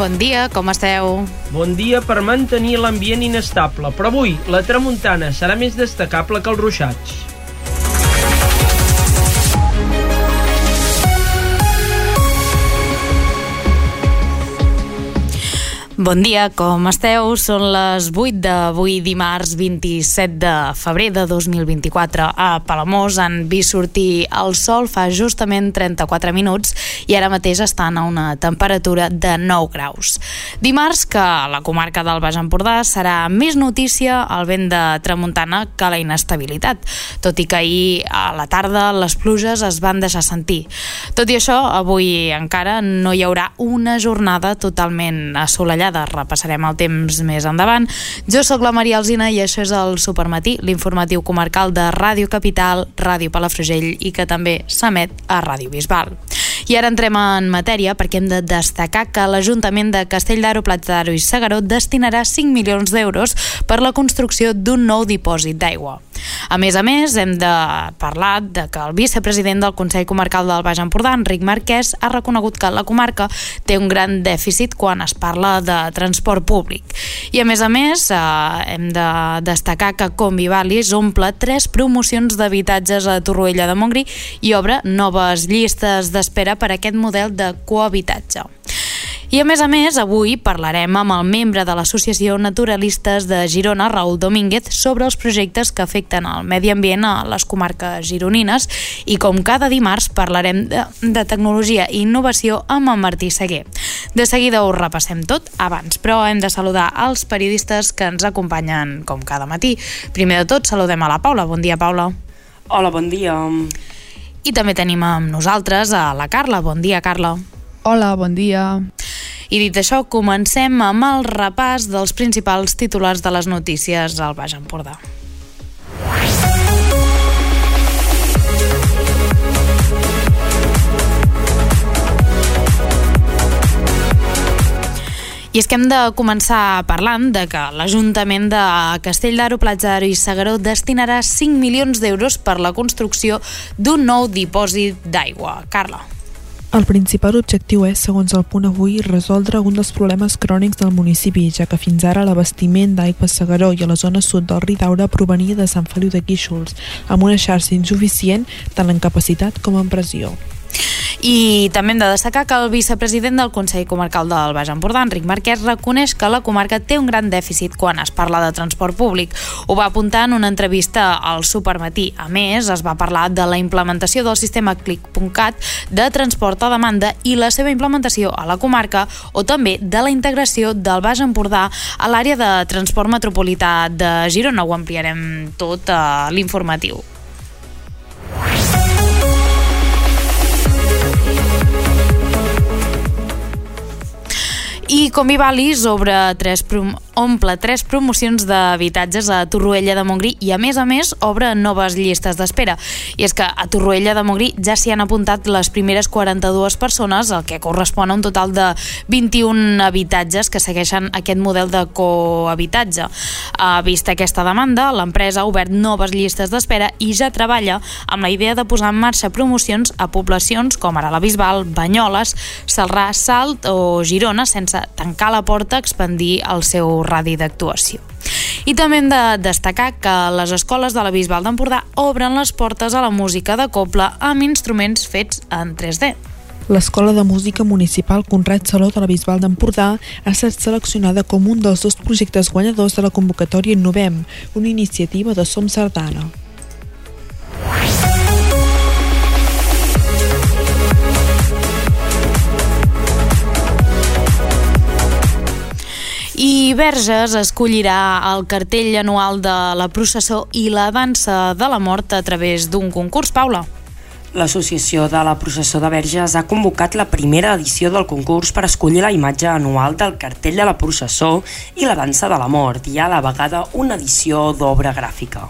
Bon dia, com esteu? Bon dia per mantenir l'ambient inestable, però avui la tramuntana serà més destacable que el ruixats. Bon dia, com esteu? Són les 8 d'avui, dimarts 27 de febrer de 2024. A Palamós han vist sortir el sol fa justament 34 minuts i ara mateix estan a una temperatura de 9 graus. Dimarts, que a la comarca del Baix Empordà serà més notícia el vent de tramuntana que la inestabilitat, tot i que ahir a la tarda les pluges es van deixar sentir. Tot i això, avui encara no hi haurà una jornada totalment assolellada detallada. Repassarem el temps més endavant. Jo sóc la Maria Alzina i això és el Supermatí, l'informatiu comarcal de Ràdio Capital, Ràdio Palafrugell i que també s'emet a Ràdio Bisbal. I ara entrem en matèria perquè hem de destacar que l'Ajuntament de Castell d'Aro, Platja d'Aro i Segaró destinarà 5 milions d'euros per la construcció d'un nou dipòsit d'aigua. A més a més, hem de parlar de que el vicepresident del Consell Comarcal del Baix Empordà, Enric Marquès, ha reconegut que la comarca té un gran dèficit quan es parla de transport públic. I a més a més, eh, hem de destacar que Convivalis omple tres promocions d'habitatges a Torroella de Montgrí i obre noves llistes d'espera per aquest model de cohabitatge. I a més a més, avui parlarem amb el membre de l'Associació Naturalistes de Girona, Raül Domínguez, sobre els projectes que afecten el medi ambient a les comarques gironines i com cada dimarts parlarem de, de tecnologia i innovació amb en Martí Seguer. De seguida ho repassem tot abans, però hem de saludar els periodistes que ens acompanyen com cada matí. Primer de tot, saludem a la Paula. Bon dia, Paula. Hola, bon dia. I també tenim amb nosaltres a la Carla. Bon dia, Carla. Hola, bon dia. I dit això, comencem amb el repàs dels principals titulars de les notícies al Baix Empordà. I és que hem de començar parlant de que l'Ajuntament de Castell d'Aro, Platja d'Aro i Segaró destinarà 5 milions d'euros per la construcció d'un nou dipòsit d'aigua. Carla. El principal objectiu és, segons el punt avui, resoldre un dels problemes crònics del municipi, ja que fins ara l'abastiment d'aigua a Segaró i a la zona sud del Ridaura provenia de Sant Feliu de Guíxols, amb una xarxa insuficient tant en capacitat com en pressió. I també hem de destacar que el vicepresident del Consell Comarcal del Baix Empordà, Enric Marquès, reconeix que la comarca té un gran dèficit quan es parla de transport públic. Ho va apuntar en una entrevista al Supermatí. A més, es va parlar de la implementació del sistema Click.cat de transport a demanda i la seva implementació a la comarca o també de la integració del Baix Empordà a l'àrea de transport metropolità de Girona. Ho ampliarem tot a l'informatiu. I Convivalis obre tres prom omple tres promocions d'habitatges a Torroella de Montgrí i a més a més obre noves llistes d'espera. I és que a Torroella de Montgrí ja s'hi han apuntat les primeres 42 persones, el que correspon a un total de 21 habitatges que segueixen aquest model de cohabitatge. A vista aquesta demanda, l'empresa ha obert noves llistes d'espera i ja treballa amb la idea de posar en marxa promocions a poblacions com ara la Bisbal, Banyoles, Salrà, Salt o Girona sense tancar la porta a expandir el seu radi d'actuació. I també hem de destacar que les escoles de la Bisbal d'Empordà obren les portes a la música de coble amb instruments fets en 3D. L'Escola de Música Municipal Conrad Saló de la Bisbal d'Empordà ha estat seleccionada com un dels dos projectes guanyadors de la convocatòria Innovem, una iniciativa de Som Sardana. I Verges escollirà el cartell anual de la processó i la dansa de la mort a través d'un concurs, Paula. L'Associació de la Processó de Verges ha convocat la primera edició del concurs per escollir la imatge anual del cartell de la processó i la dansa de la mort i a la vegada una edició d'obra gràfica.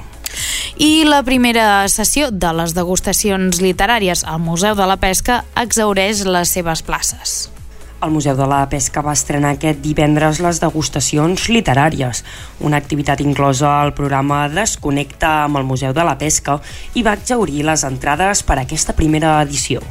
I la primera sessió de les degustacions literàries al Museu de la Pesca exaureix les seves places. El Museu de la Pesca va estrenar aquest divendres les degustacions literàries, una activitat inclosa al programa Desconnecta amb el Museu de la Pesca i va exaurir les entrades per a aquesta primera edició.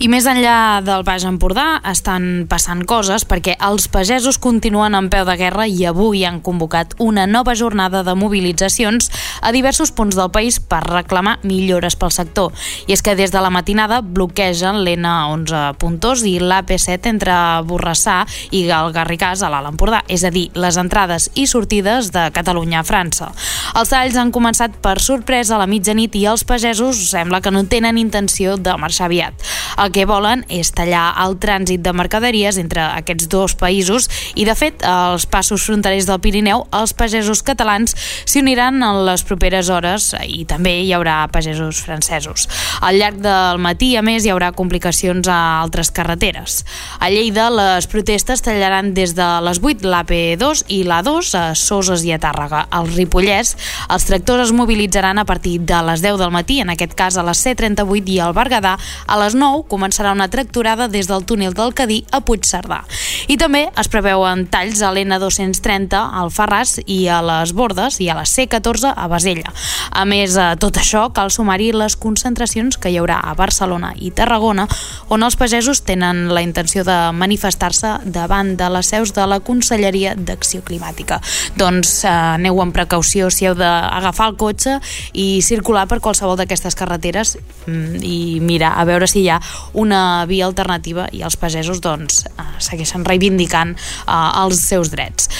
I més enllà del Baix Empordà estan passant coses perquè els pagesos continuen en peu de guerra i avui han convocat una nova jornada de mobilitzacions a diversos punts del país per reclamar millores pel sector. I és que des de la matinada bloquegen l'N11.2 i l'AP7 entre Borrassà i el Garrigàs a l'Alt Empordà, és a dir, les entrades i sortides de Catalunya a França. Els talls han començat per sorpresa a la mitjanit i els pagesos sembla que no tenen intenció de marxar aviat. El que volen és tallar el trànsit de mercaderies entre aquests dos països i, de fet, als passos fronterers del Pirineu, els pagesos catalans s'hi uniran en les properes hores i també hi haurà pagesos francesos. Al llarg del matí, a més, hi haurà complicacions a altres carreteres. A Lleida, les protestes tallaran des de les 8 l'AP2 i l'A2 a Soses i a Tàrrega. Al Ripollès, els tractors es mobilitzaran a partir de les 10 del matí, en aquest cas a les C38 i al Berguedà, a les 9 començarà una tracturada des del túnel del Cadí a Puigcerdà. I també es preveuen talls a l'N230 al Farràs i a les Bordes i a la C14 a Basella. A més, a tot això cal sumar-hi les concentracions que hi haurà a Barcelona i Tarragona, on els pagesos tenen la intenció de manifestar-se davant de les seus de la Conselleria d'Acció Climàtica. Doncs eh, aneu amb precaució si heu d'agafar el cotxe i circular per qualsevol d'aquestes carreteres mm, i mirar a veure si hi ha una via alternativa i els pagesos doncs, eh, segueixen reivindicant eh, els seus drets.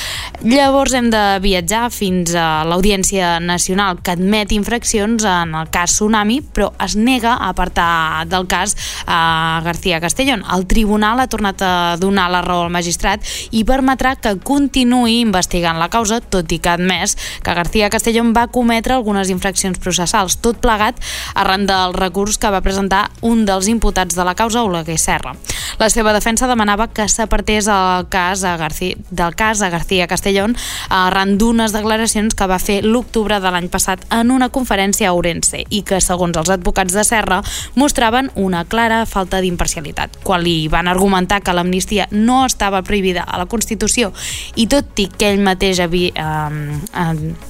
Llavors hem de viatjar fins a l'Audiència Nacional que admet infraccions en el cas Tsunami però es nega a apartar del cas a García Castellón. El tribunal ha tornat a donar la raó al magistrat i permetrà que continuï investigant la causa, tot i que ha admès que García Castellón va cometre algunes infraccions processals, tot plegat arran del recurs que va presentar un dels imputats de la causa, Oleguer Serra. La seva defensa demanava que s'apartés el cas a García, del cas a García Castellón arran d'unes declaracions que va fer l'octubre de l'any passat en una conferència a Ourense i que, segons els advocats de Serra, mostraven una clara falta d'imparcialitat. Quan li van argumentar que l'amnistia no estava prohibida a la Constitució i tot i que ell mateix havia... Eh, eh,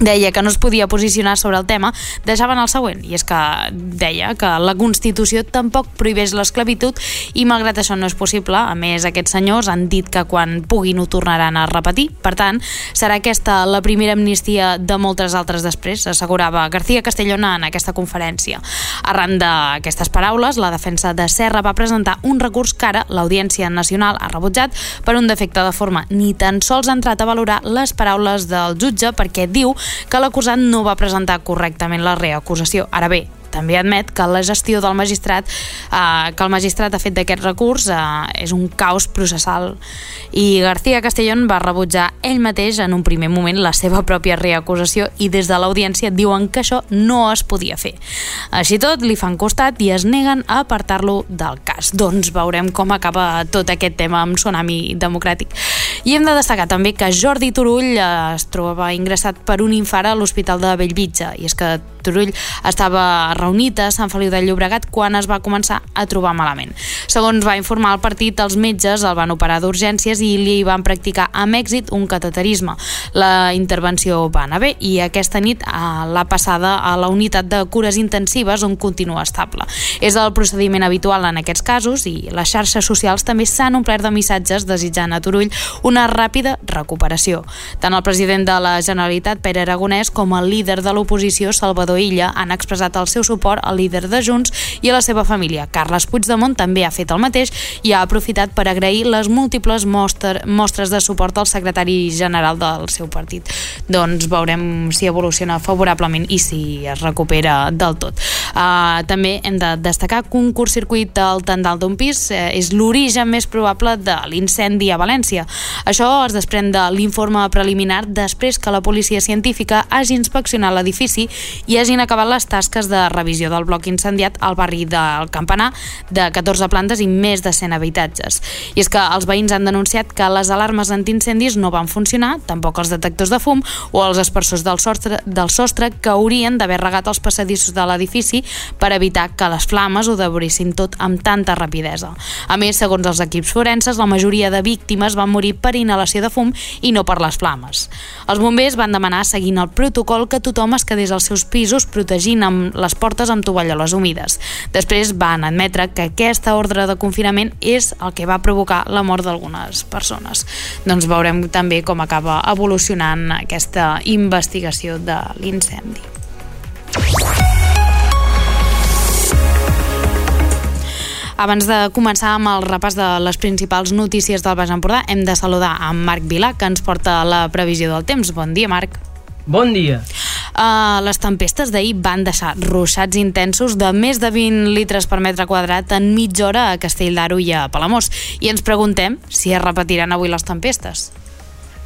deia que no es podia posicionar sobre el tema, deixaven el següent, i és que deia que la Constitució tampoc prohibeix l'esclavitud i malgrat això no és possible, a més aquests senyors han dit que quan puguin ho tornaran a repetir, per tant, serà aquesta la primera amnistia de moltes altres després, assegurava García Castellona en aquesta conferència. Arran d'aquestes paraules, la defensa de Serra va presentar un recurs que ara l'Audiència Nacional ha rebutjat per un defecte de forma. Ni tan sols ha entrat a valorar les paraules del jutge perquè diu que l'acusat no va presentar correctament la reacusació. Ara bé, també admet que la gestió del magistrat eh, que el magistrat ha fet d'aquest recurs eh, és un caos processal i García Castellón va rebutjar ell mateix en un primer moment la seva pròpia reacusació i des de l'audiència diuen que això no es podia fer. Així tot, li fan costat i es neguen a apartar-lo del cas. Doncs veurem com acaba tot aquest tema amb Tsunami Democràtic. I hem de destacar també que Jordi Turull eh, es trobava ingressat per un infart a l'Hospital de Bellvitge i és que Turull estava reunit a Sant Feliu de Llobregat quan es va començar a trobar malament. Segons va informar el partit, els metges el van operar d'urgències i li van practicar amb èxit un cateterisme. La intervenció va anar bé i aquesta nit l'ha passada a la unitat de cures intensives on continua estable. És el procediment habitual en aquests casos i les xarxes socials també s'han omplert de missatges desitjant a Turull una ràpida recuperació. Tant el president de la Generalitat, Pere Aragonès, com el líder de l'oposició, Salvador Illa han expressat el seu suport al líder de Junts i a la seva família. Carles Puigdemont també ha fet el mateix i ha aprofitat per agrair les múltiples mostre, mostres de suport al secretari general del seu partit. Doncs veurem si evoluciona favorablement i si es recupera del tot. Uh, també hem de destacar que un curt circuit al tendal d'un pis uh, és l'origen més probable de l'incendi a València. Això es desprèn de l'informe preliminar després que la policia científica hagi inspeccionat l'edifici i hagin acabat les tasques de revisió del bloc incendiat al barri del Campanar de 14 plantes i més de 100 habitatges. I és que els veïns han denunciat que les alarmes antiincendis no van funcionar, tampoc els detectors de fum o els espersors del sostre, del sostre que haurien d'haver regat els passadissos de l'edifici per evitar que les flames ho devorissin tot amb tanta rapidesa. A més, segons els equips forenses, la majoria de víctimes van morir per inhalació de fum i no per les flames. Els bombers van demanar, seguint el protocol, que tothom es quedés als seus pisos protegint amb les portes amb tovalloles humides. Després van admetre que aquesta ordre de confinament és el que va provocar la mort d'algunes persones. Doncs veurem també com acaba evolucionant aquesta investigació de l'incendi. Abans de començar amb el repàs de les principals notícies del Baix Empordà, hem de saludar amb Marc Vilà, que ens porta la previsió del temps. Bon dia, Marc. Bon dia. Uh, les tempestes d'ahir van deixar ruixats intensos de més de 20 litres per metre quadrat en mitja hora a Castell d'Aro i a Palamós. I ens preguntem si es repetiran avui les tempestes.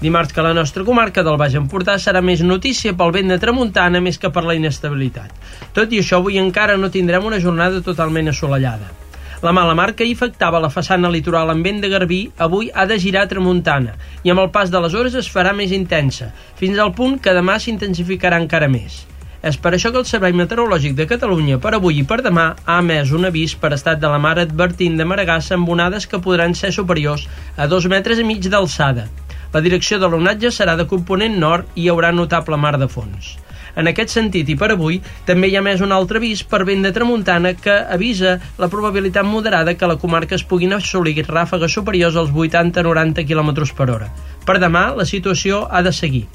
Dimarts que la nostra comarca del Baix Empordà serà més notícia pel vent de tramuntana més que per la inestabilitat. Tot i això, avui encara no tindrem una jornada totalment assolellada. La mala mar que hi afectava la façana litoral amb vent de Garbí avui ha de girar a tramuntana i amb el pas de les hores es farà més intensa, fins al punt que demà s'intensificarà encara més. És per això que el Servei Meteorològic de Catalunya per avui i per demà ha emès un avís per estat de la mar advertint de maregassa amb onades que podran ser superiors a dos metres i mig d'alçada. La direcció de l'onatge serà de component nord i hi haurà notable mar de fons. En aquest sentit, i per avui, també hi ha més un altre avís per vent de tramuntana que avisa la probabilitat moderada que la comarca es puguin assolir ràfegues superiors als 80-90 km per hora. Per demà, la situació ha de seguir.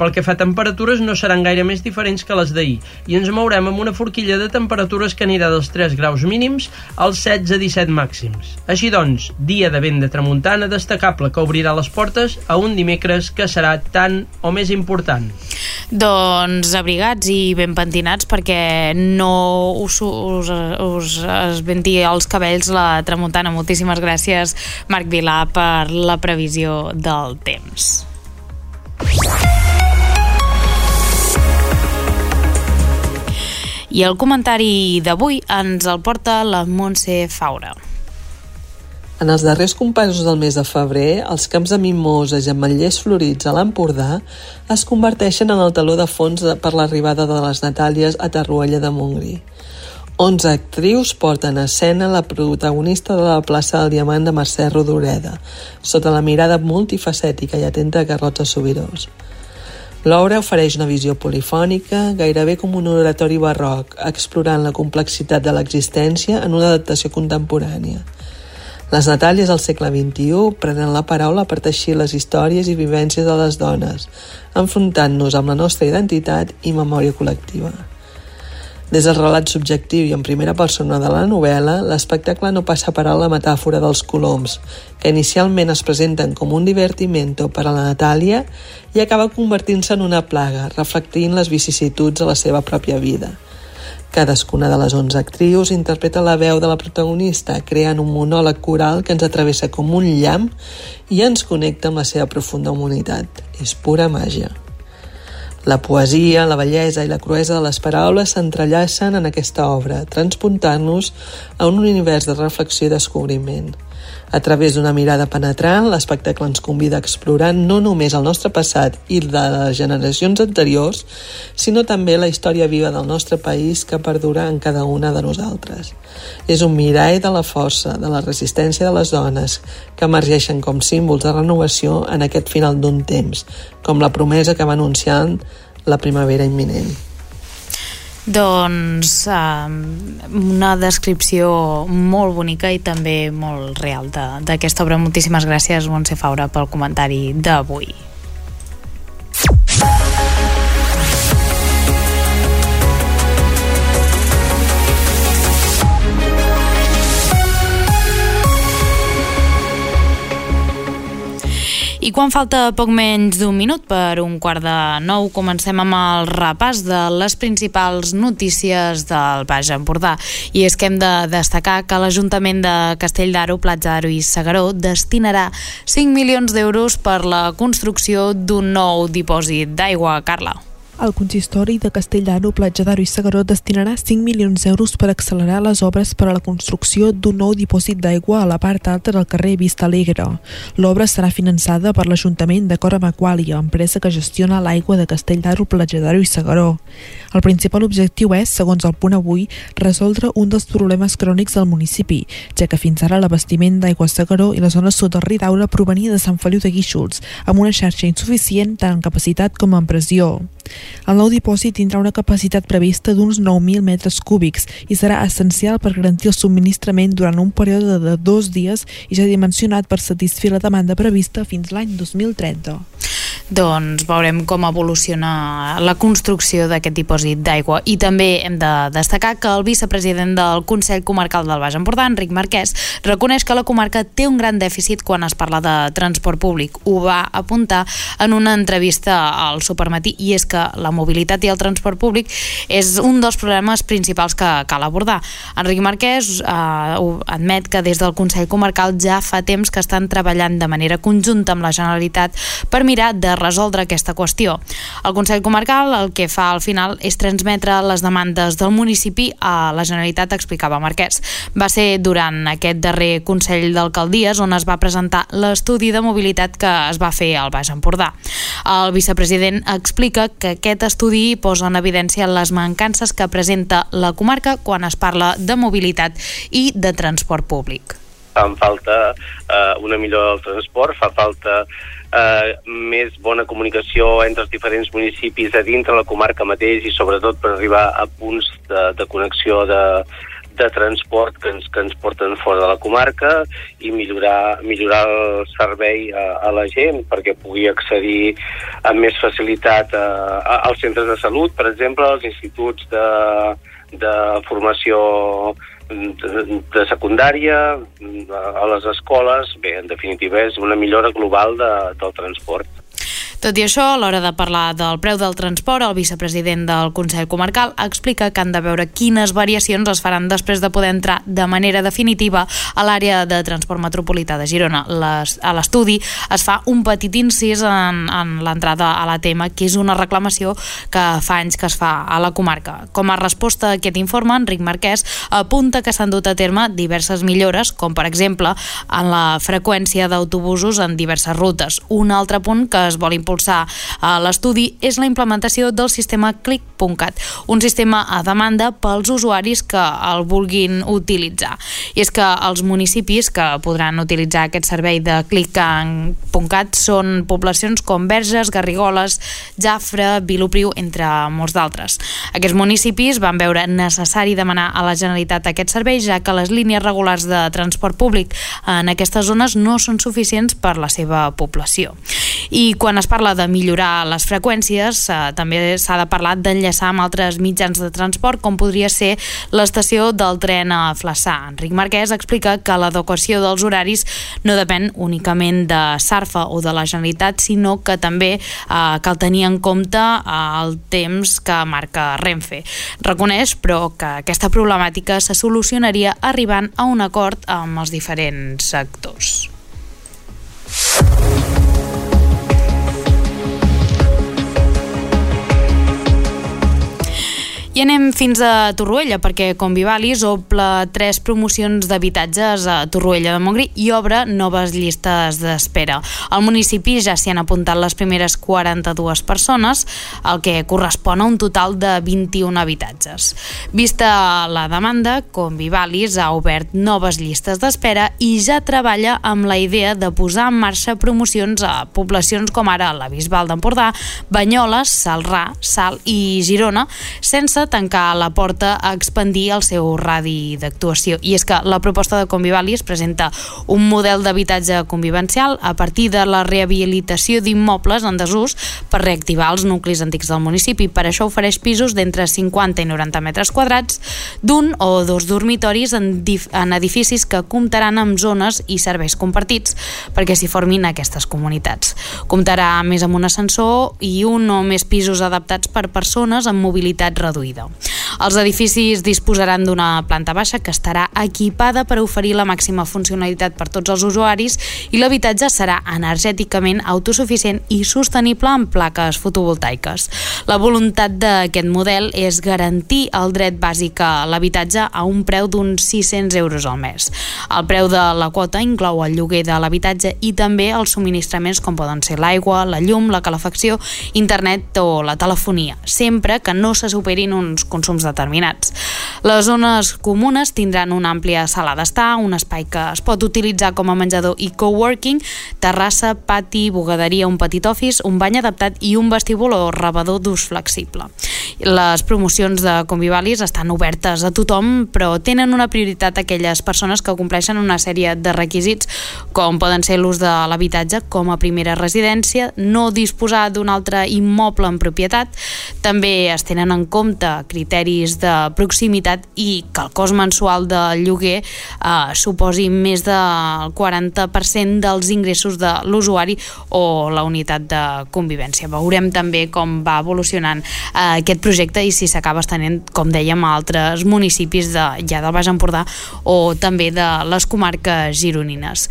Pel que fa a temperatures no seran gaire més diferents que les d'ahir i ens mourem amb una forquilla de temperatures que anirà dels 3 graus mínims als 16-17 màxims. Així doncs, dia de vent de tramuntana destacable que obrirà les portes a un dimecres que serà tan o més important. Doncs abrigats i ben pentinats perquè no us, us, us esventi els cabells la tramuntana. Moltíssimes gràcies, Marc Vilà, per la previsió del temps. I el comentari d'avui ens el porta la Montse Faura. En els darrers compassos del mes de febrer, els camps de mimoses i ametllers florits a l'Empordà es converteixen en el taló de fons per l'arribada de les Natàlies a Tarruella de Montgrí. 11 actrius porten a escena la protagonista de la plaça del Diamant de Mercè Rodoreda, sota la mirada multifacètica i atenta de Carlota Sobirós. L'obra ofereix una visió polifònica, gairebé com un oratori barroc, explorant la complexitat de l'existència en una adaptació contemporània. Les Natàlies del segle XXI prenen la paraula per teixir les històries i vivències de les dones, enfrontant-nos amb la nostra identitat i memòria col·lectiva. Des del relat subjectiu i en primera persona de la novel·la, l'espectacle no passa per a la metàfora dels coloms, que inicialment es presenten com un divertimento per a la Natàlia i acaba convertint-se en una plaga, reflectint les vicissituds de la seva pròpia vida. Cadascuna de les 11 actrius interpreta la veu de la protagonista, creant un monòleg coral que ens atravessa com un llamp i ens connecta amb la seva profunda humanitat. És pura màgia. La poesia, la bellesa i la cruesa de les paraules s'entrellacen en aquesta obra, transpuntant-nos a un univers de reflexió i descobriment. A través d'una mirada penetrant, l'espectacle ens convida a explorar no només el nostre passat i de les generacions anteriors, sinó també la història viva del nostre país que perdura en cada una de nosaltres. És un mirall de la força, de la resistència de les dones, que emergeixen com símbols de renovació en aquest final d'un temps, com la promesa que va anunciant la primavera imminent. Doncs uh, una descripció molt bonica i també molt real d'aquesta obra. Moltíssimes gràcies, Montse Faura, pel comentari d'avui. I quan falta poc menys d'un minut per un quart de nou, comencem amb el repàs de les principals notícies del Baix Empordà. I és que hem de destacar que l'Ajuntament de Castell d'Aro, Platja d'Aro i Segaró destinarà 5 milions d'euros per la construcció d'un nou dipòsit d'aigua. Carla. El consistori de Castellano, Platja d'Aro i Segaró destinarà 5 milions d'euros per accelerar les obres per a la construcció d'un nou dipòsit d'aigua a la part alta del carrer Vista Alegre. L'obra serà finançada per l'Ajuntament d'acord amb Aquàlia, empresa que gestiona l'aigua de Castelldaro, Platja d'Aro i Segaró. El principal objectiu és, segons el punt avui, resoldre un dels problemes crònics del municipi, ja que fins ara l'abastiment d'aigua a Segaró i la zona sud del Ridaura provenia de Sant Feliu de Guíxols, amb una xarxa insuficient tant en capacitat com en pressió. El nou dipòsit tindrà una capacitat prevista d'uns 9.000 metres cúbics i serà essencial per garantir el subministrament durant un període de dos dies i ja dimensionat per satisfer la demanda prevista fins l'any 2030 doncs veurem com evoluciona la construcció d'aquest dipòsit d'aigua. I també hem de destacar que el vicepresident del Consell Comarcal del Baix Empordà, Enric Marquès, reconeix que la comarca té un gran dèficit quan es parla de transport públic. Ho va apuntar en una entrevista al Supermatí i és que la mobilitat i el transport públic és un dels problemes principals que cal abordar. Enric Marquès eh, admet que des del Consell Comarcal ja fa temps que estan treballant de manera conjunta amb la Generalitat per mirar de resoldre aquesta qüestió. El Consell Comarcal el que fa al final és transmetre les demandes del municipi a la Generalitat, explicava Marquès. Va ser durant aquest darrer Consell d'Alcaldies on es va presentar l'estudi de mobilitat que es va fer al Baix Empordà. El vicepresident explica que aquest estudi posa en evidència les mancances que presenta la comarca quan es parla de mobilitat i de transport públic. Fa falta eh, una millora del transport, fa falta eh, més bona comunicació entre els diferents municipis a dintre la comarca mateix i sobretot per arribar a punts de, de connexió de, de transport que ens, que ens porten fora de la comarca i millorar, millorar el servei a, a la gent perquè pugui accedir amb més facilitat a, a, als centres de salut, per exemple, als instituts de, de formació de, secundària, a les escoles, bé, en definitiva és una millora global de, del transport. Tot i això, a l'hora de parlar del preu del transport, el vicepresident del Consell Comarcal explica que han de veure quines variacions es faran després de poder entrar de manera definitiva a l'àrea de transport metropolità de Girona. Les, a l'estudi es fa un petit incís en, en l'entrada a la tema, que és una reclamació que fa anys que es fa a la comarca. Com a resposta a aquest informe, Enric Marquès apunta que s'han dut a terme diverses millores, com per exemple en la freqüència d'autobusos en diverses rutes. Un altre punt que es vol impulsar impulsar a l'estudi és la implementació del sistema Click.cat, un sistema a demanda pels usuaris que el vulguin utilitzar. I és que els municipis que podran utilitzar aquest servei de Click.cat són poblacions com Verges, Garrigoles, Jafre, Vilopriu, entre molts d'altres. Aquests municipis van veure necessari demanar a la Generalitat aquest servei, ja que les línies regulars de transport públic en aquestes zones no són suficients per la seva població. I quan es parla de millorar les freqüències, eh, també s'ha de parlar d'enllaçar amb altres mitjans de transport, com podria ser l'estació del tren a Flaçà. Enric Marquès explica que l'adequació dels horaris no depèn únicament de Sarfa o de la Generalitat, sinó que també eh, cal tenir en compte eh, el temps que marca Renfe. Reconeix, però, que aquesta problemàtica se solucionaria arribant a un acord amb els diferents sectors. I anem fins a Torroella, perquè Convivalis ople tres promocions d'habitatges a Torroella de Montgrí i obre noves llistes d'espera. Al municipi ja s'hi han apuntat les primeres 42 persones, el que correspon a un total de 21 habitatges. Vista la demanda, Convivalis ha obert noves llistes d'espera i ja treballa amb la idea de posar en marxa promocions a poblacions com ara la Bisbal d'Empordà, Banyoles, Salrà, Sal i Girona, sense sense tancar la porta a expandir el seu radi d'actuació. I és que la proposta de Convivalis presenta un model d'habitatge convivencial a partir de la rehabilitació d'immobles en desús per reactivar els nuclis antics del municipi. Per això ofereix pisos d'entre 50 i 90 metres quadrats d'un o dos dormitoris en, en edificis que comptaran amb zones i serveis compartits perquè s'hi formin aquestes comunitats. Comptarà més amb un ascensor i un o més pisos adaptats per persones amb mobilitat reduïda reduïda. Els edificis disposaran d'una planta baixa que estarà equipada per oferir la màxima funcionalitat per tots els usuaris i l'habitatge serà energèticament autosuficient i sostenible amb plaques fotovoltaiques. La voluntat d'aquest model és garantir el dret bàsic a l'habitatge a un preu d'uns 600 euros al mes. El preu de la quota inclou el lloguer de l'habitatge i també els subministraments com poden ser l'aigua, la llum, la calefacció, internet o la telefonia, sempre que no se superin uns consums determinats. Les zones comunes tindran una àmplia sala d'estar, un espai que es pot utilitzar com a menjador i coworking, terrassa, pati, bugaderia, un petit office, un bany adaptat i un vestíbul o rebedor d'ús flexible. Les promocions de Convivalis estan obertes a tothom, però tenen una prioritat aquelles persones que compleixen una sèrie de requisits, com poden ser l'ús de l'habitatge com a primera residència, no disposar d'un altre immoble en propietat, també es tenen en compte criteris de proximitat i que el cost mensual de lloguer eh, suposi més del 40% dels ingressos de l'usuari o la unitat de convivència. Veurem també com va evolucionant eh, aquest projecte i si s'acaba estenent, com dèiem, a altres municipis de, ja del Baix Empordà o també de les comarques gironines.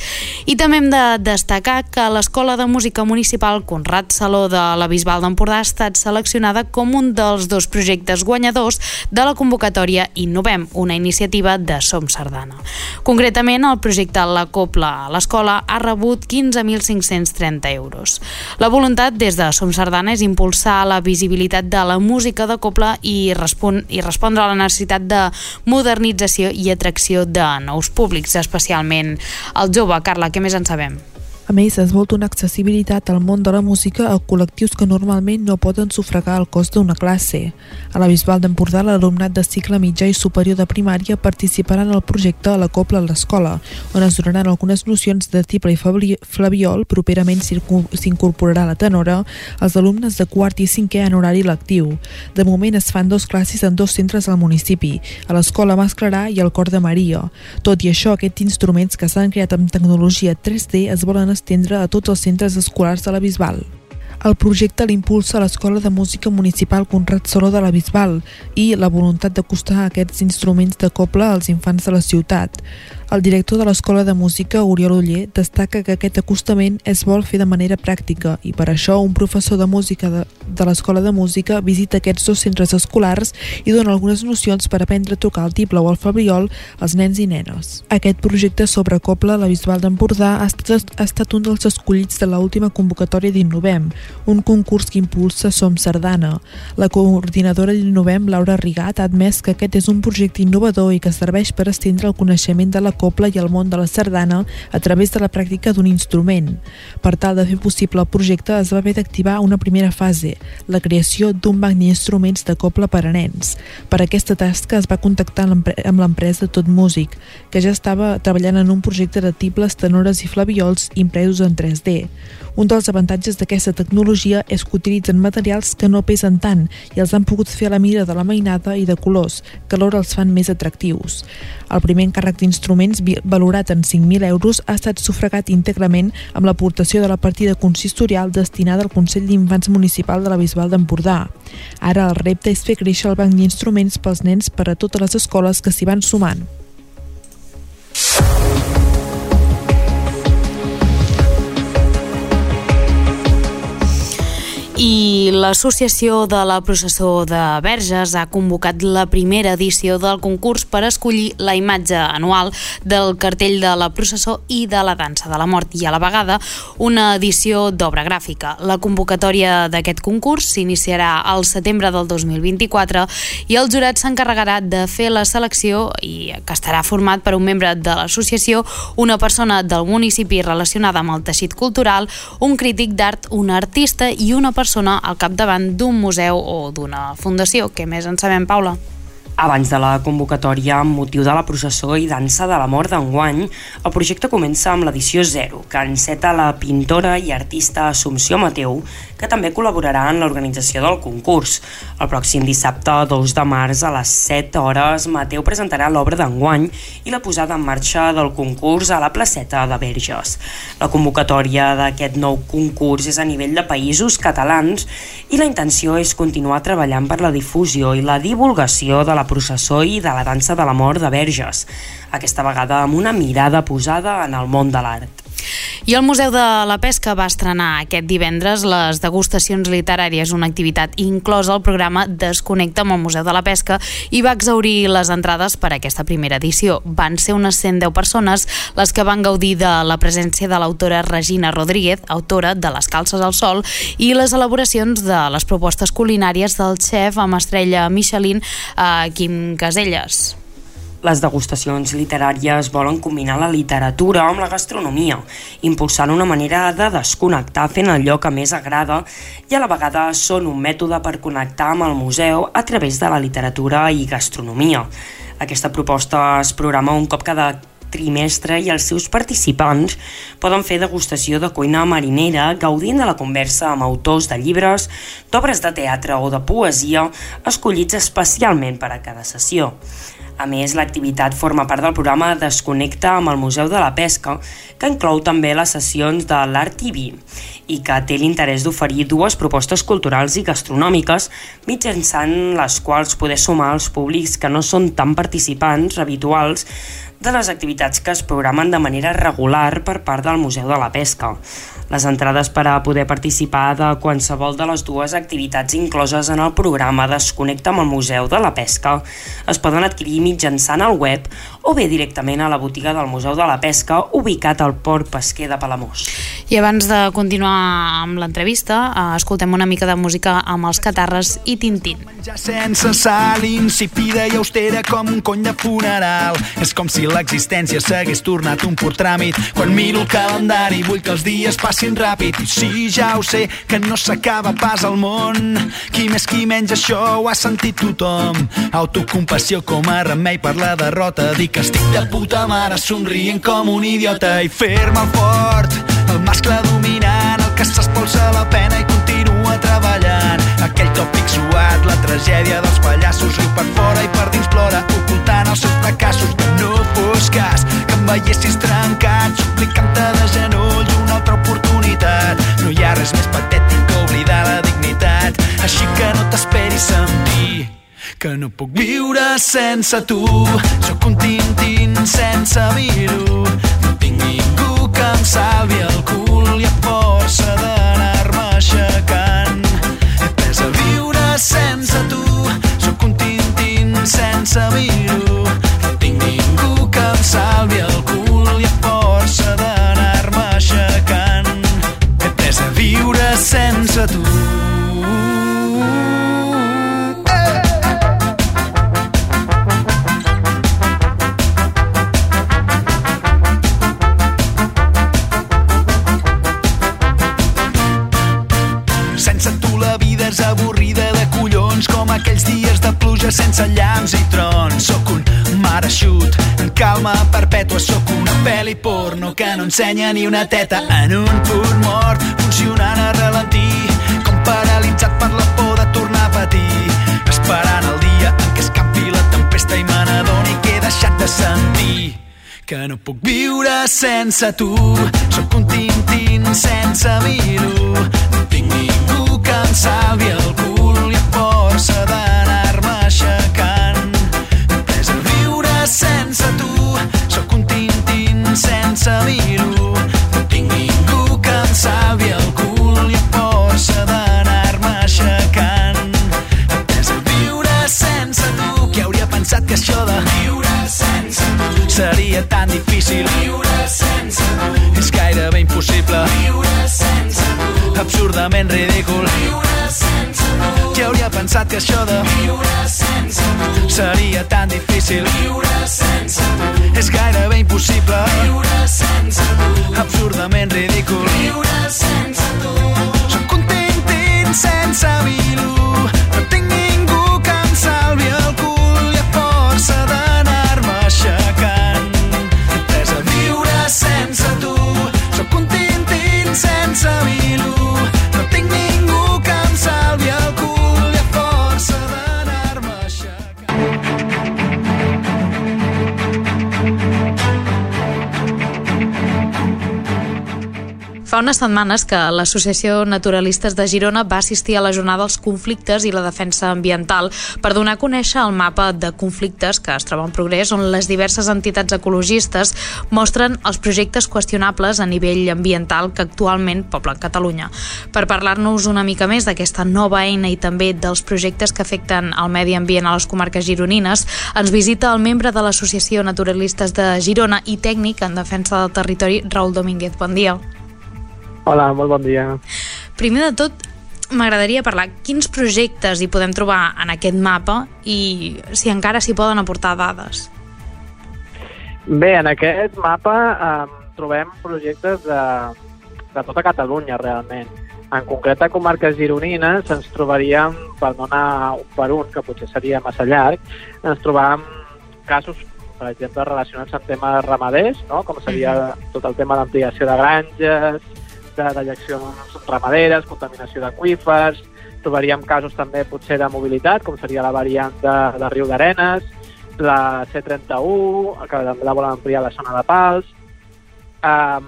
I també hem de destacar que l'Escola de Música Municipal Conrad Saló de la Bisbal d'Empordà ha estat seleccionada com un dels dos projectes guanyadors de la convocatòria Innovem, una iniciativa de Som Sardana. Concretament, el projecte La Copla a l'escola ha rebut 15.530 euros. La voluntat des de Som Sardana és impulsar la visibilitat de la música de copla i, respon i respondre a la necessitat de modernització i atracció de nous públics, especialment el jove. Carla, què més en sabem? A més, es vol donar accessibilitat al món de la música a col·lectius que normalment no poden sufragar el cost d'una classe. A la Bisbal d'Empordà, l'alumnat de cicle mitjà i superior de primària participarà en el projecte a la Copla a l'Escola, on es donaran algunes nocions de tiple i flaviol, properament s'incorporarà la tenora, als alumnes de quart i cinquè en horari lectiu. De moment es fan dos classes en dos centres al municipi, a l'Escola Masclarà i al Cor de Maria. Tot i això, aquests instruments que s'han creat amb tecnologia 3D es volen estendre a tots els centres escolars de la Bisbal. El projecte l'impulsa l'Escola de Música Municipal Conrad Soló de la Bisbal i la voluntat d'acostar aquests instruments de coble als infants de la ciutat. El director de l'Escola de Música, Oriol Uller, destaca que aquest acostament es vol fer de manera pràctica i per això un professor de música de, de l'Escola de Música visita aquests dos centres escolars i dona algunes nocions per aprendre a tocar el tiple o el fabriol als nens i nenes. Aquest projecte sobre coble a la Bisbal d'Empordà ha, estat, ha estat un dels escollits de l'última convocatòria d'Innovem, un concurs que impulsa Som Sardana. La coordinadora d'Innovem, Laura Rigat, ha admès que aquest és un projecte innovador i que serveix per estendre el coneixement de la copla i el món de la sardana a través de la pràctica d'un instrument. Per tal de fer possible el projecte es va haver d'activar una primera fase, la creació d'un banc d'instruments de copla per a nens. Per aquesta tasca es va contactar amb l'empresa Tot Músic, que ja estava treballant en un projecte de tibles, tenores i flaviols impresos en 3D. Un dels avantatges d'aquesta tecnologia és que utilitzen materials que no pesen tant i els han pogut fer a la mira de la mainada i de colors, que alhora els fan més atractius. El primer encàrrec d'instruments, valorat en 5.000 euros, ha estat sufragat íntegrament amb l'aportació de la partida consistorial destinada al Consell d'Infants Municipal de la Bisbal d'Empordà. Ara el repte és fer créixer el banc d'instruments pels nens per a totes les escoles que s'hi van sumant. I l'Associació de la Processó de Verges ha convocat la primera edició del concurs per escollir la imatge anual del cartell de la processó i de la dansa de la mort i a la vegada una edició d'obra gràfica. La convocatòria d'aquest concurs s'iniciarà al setembre del 2024 i el jurat s'encarregarà de fer la selecció i que estarà format per un membre de l'associació, una persona del municipi relacionada amb el teixit cultural, un crític d'art, un artista i una persona persona al capdavant d'un museu o d'una fundació. Què més en sabem, Paula? Abans de la convocatòria amb motiu de la processó i dansa de la mort d'enguany, el projecte comença amb l'edició 0, que enceta la pintora i artista Assumpció Mateu, que també col·laborarà en l'organització del concurs. El pròxim dissabte, 2 de març, a les 7 hores, Mateu presentarà l'obra d'enguany i la posada en marxa del concurs a la placeta de Verges. La convocatòria d'aquest nou concurs és a nivell de països catalans i la intenció és continuar treballant per la difusió i la divulgació de la processó i de la dansa de la mort de Verges, aquesta vegada amb una mirada posada en el món de l'art. I el Museu de la Pesca va estrenar aquest divendres les degustacions literàries, una activitat inclosa al programa Desconnecta amb el Museu de la Pesca i va exaurir les entrades per a aquesta primera edició. Van ser unes 110 persones les que van gaudir de la presència de l'autora Regina Rodríguez, autora de Les calces al sol, i les elaboracions de les propostes culinàries del xef amb estrella Michelin, eh, Quim Caselles. Les degustacions literàries volen combinar la literatura amb la gastronomia, impulsant una manera de desconnectar fent allò que més agrada i a la vegada són un mètode per connectar amb el museu a través de la literatura i gastronomia. Aquesta proposta es programa un cop cada trimestre i els seus participants poden fer degustació de cuina marinera gaudint de la conversa amb autors de llibres, d'obres de teatre o de poesia escollits especialment per a cada sessió. A més, l'activitat forma part del programa Desconnecta amb el Museu de la Pesca, que inclou també les sessions de l'Art TV i que té l'interès d'oferir dues propostes culturals i gastronòmiques mitjançant les quals poder sumar els públics que no són tan participants habituals de les activitats que es programen de manera regular per part del Museu de la Pesca. Les entrades per a poder participar de qualsevol de les dues activitats incloses en el programa Desconnecta amb el Museu de la Pesca es poden adquirir mitjançant el web o bé directament a la botiga del Museu de la Pesca ubicat al port pesquer de Palamós. I abans de continuar amb l'entrevista, eh, escoltem una mica de música amb els Catarres i Tintín. Ja sense sal, insipida i austera com un cony de funeral. És com si l'existència s'hagués tornat un pur tràmit. Quan miro el calendari vull que els dies passin passin ràpid. I sí, ja ho sé, que no s'acaba pas al món. Qui més qui menys això ho ha sentit tothom. Autocompassió com a remei per la derrota. Dir que estic de puta mare somrient com un idiota i fer-me el fort. El mascle dominant que s'espolsa la pena i continua treballant aquell tòpic suat, la tragèdia dels pallassos riu per fora i per dins plora ocultant els seus fracassos no fos cas que em veiessis trencat suplicant-te de genoll una altra oportunitat. No hi ha res més patètic que oblidar la dignitat. Així que no t'esperis sentir que no puc viure sense tu. Sóc un tintín sense vir-ho. No tinc ningú que em salvi el cul i a força d'anar-me aixecant. He pres a viure sense tu. Sóc un tintín sense vir-ho. No tinc ningú que em salvi el cul i a força d'anar-me aixecant viure sense tu. Que no ensenya ni una teta en un punt mort, funcionant a ralentí, com paralitzat per la por de tornar a patir, esperant el dia en què escapi la tempesta i me n'adoni que he deixat de sentir que no puc viure sense tu. Sóc un tintín sense vir-ho. No tinc ningú que em salvi el cul i força d'anar-me sense vir-ho. No tinc ningú que em salvi el cul i força d'anar-me aixecant. Pres a viure sense tu. Qui hauria pensat que això de viure sense tu seria tan difícil viure sense tu és gairebé impossible viure sense tu absurdament ridícul viure pensat que això de viure sense tu seria tan difícil. Viure sense tu. És gairebé impossible. Viure sense tu. Absurdament ridícul. Viure sense tu. Sóc tintín sense vil·lo. No tinc Fa unes setmanes que l'Associació Naturalistes de Girona va assistir a la jornada dels conflictes i la defensa ambiental per donar a conèixer el mapa de conflictes que es troba en progrés on les diverses entitats ecologistes mostren els projectes qüestionables a nivell ambiental que actualment poblen Catalunya. Per parlar-nos una mica més d'aquesta nova eina i també dels projectes que afecten el medi ambient a les comarques gironines, ens visita el membre de l'Associació Naturalistes de Girona i tècnic en defensa del territori, Raül Domínguez. Bon dia. Hola, molt bon dia. Primer de tot, m'agradaria parlar quins projectes hi podem trobar en aquest mapa i si encara s'hi poden aportar dades. Bé, en aquest mapa eh, trobem projectes de, de tota Catalunya, realment. En concret, a comarques gironines ens trobaríem, per no anar un per un, que potser seria massa llarg, ens trobàvem casos, per exemple, relacionats amb temes ramaders, no? com seria tot el tema d'ampliació de granges, de dejeccions ramaderes, contaminació d'aquífers, trobaríem casos també potser de mobilitat, com seria la variant de, de Riu d'Arenes, la C31, que també la volen ampliar la zona de Pals. Um,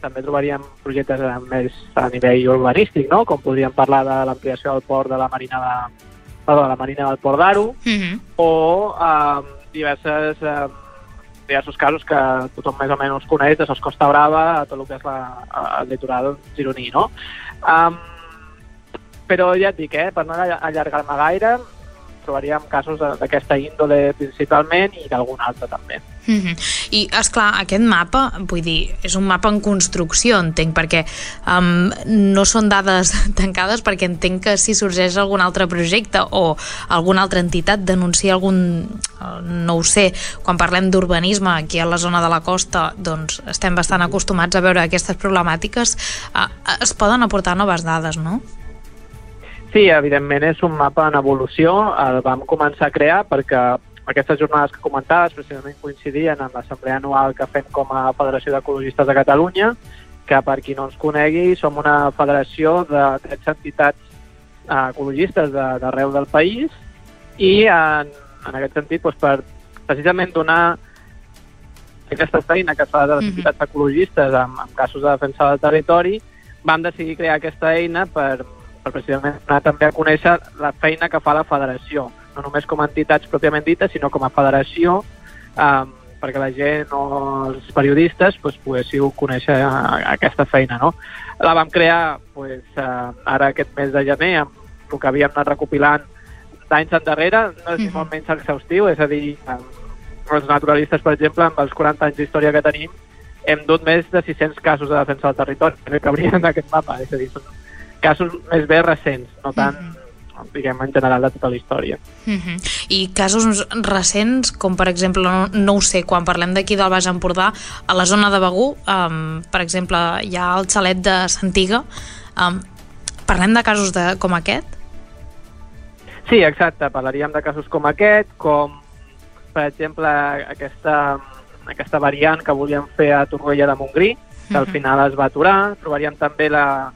també trobaríem projectes més a nivell urbanístic, no? com podríem parlar de l'ampliació del port de la Marina de, perdó, de la Marina del Port d'Aro, Mm -hmm. o um, diverses, um, diversos casos que tothom més o menys coneix de Sos Costa Brava a tot el que és la, el litoral gironí. No? Um, però ja et dic, eh, per no allargar-me gaire, trobaríem casos de- d'aquesta índole principalment i d'algun altre també. Mm -hmm. I, és clar aquest mapa, vull dir, és un mapa en construcció, entenc, perquè um, no són dades tancades, perquè entenc que si sorgeix algun altre projecte o alguna altra entitat denuncia algun, eh, no ho sé, quan parlem d'urbanisme aquí a la zona de la costa, doncs estem bastant acostumats a veure aquestes problemàtiques, uh, es poden aportar noves dades, no? Sí, evidentment és un mapa en evolució. El vam començar a crear perquè aquestes jornades que comentaves precisament coincidien amb l'assemblea anual que fem com a Federació d'Ecologistes de Catalunya, que per qui no ens conegui som una federació de 13 entitats eh, ecologistes de- d'arreu del país i en, en aquest sentit doncs, per precisament donar aquesta feina que es fa de les Mhm. entitats ecologistes en, en casos de defensa del territori, vam decidir crear aquesta eina per, per precisament donar també a conèixer la feina que fa la federació, no només com a entitats pròpiament dites, sinó com a federació, um, perquè la gent o els periodistes pues, poguéssiu conèixer eh, aquesta feina. No? La vam crear pues, uh, ara aquest mes de gener amb el que havíem anat recopilant d'anys endarrere, no és molt menys exhaustiu, és a dir, um, els naturalistes, per exemple, amb els 40 anys d'història que tenim, hem dut més de 600 casos de defensa del territori que cabrien en aquest mapa, és a dir, són casos més bé recents, no tant, diguem, en general de tota la història. Uh -huh. I casos recents, com per exemple, no, no ho sé, quan parlem d'aquí del Baix Empordà, a la zona de Begú, um, per exemple, hi ha el xalet de Santiga, um, parlem de casos de, com aquest? Sí, exacte, parlaríem de casos com aquest, com, per exemple, aquesta, aquesta variant que volíem fer a Torroella de Montgrí, que al Mhm. final es va aturar. Trobaríem també la,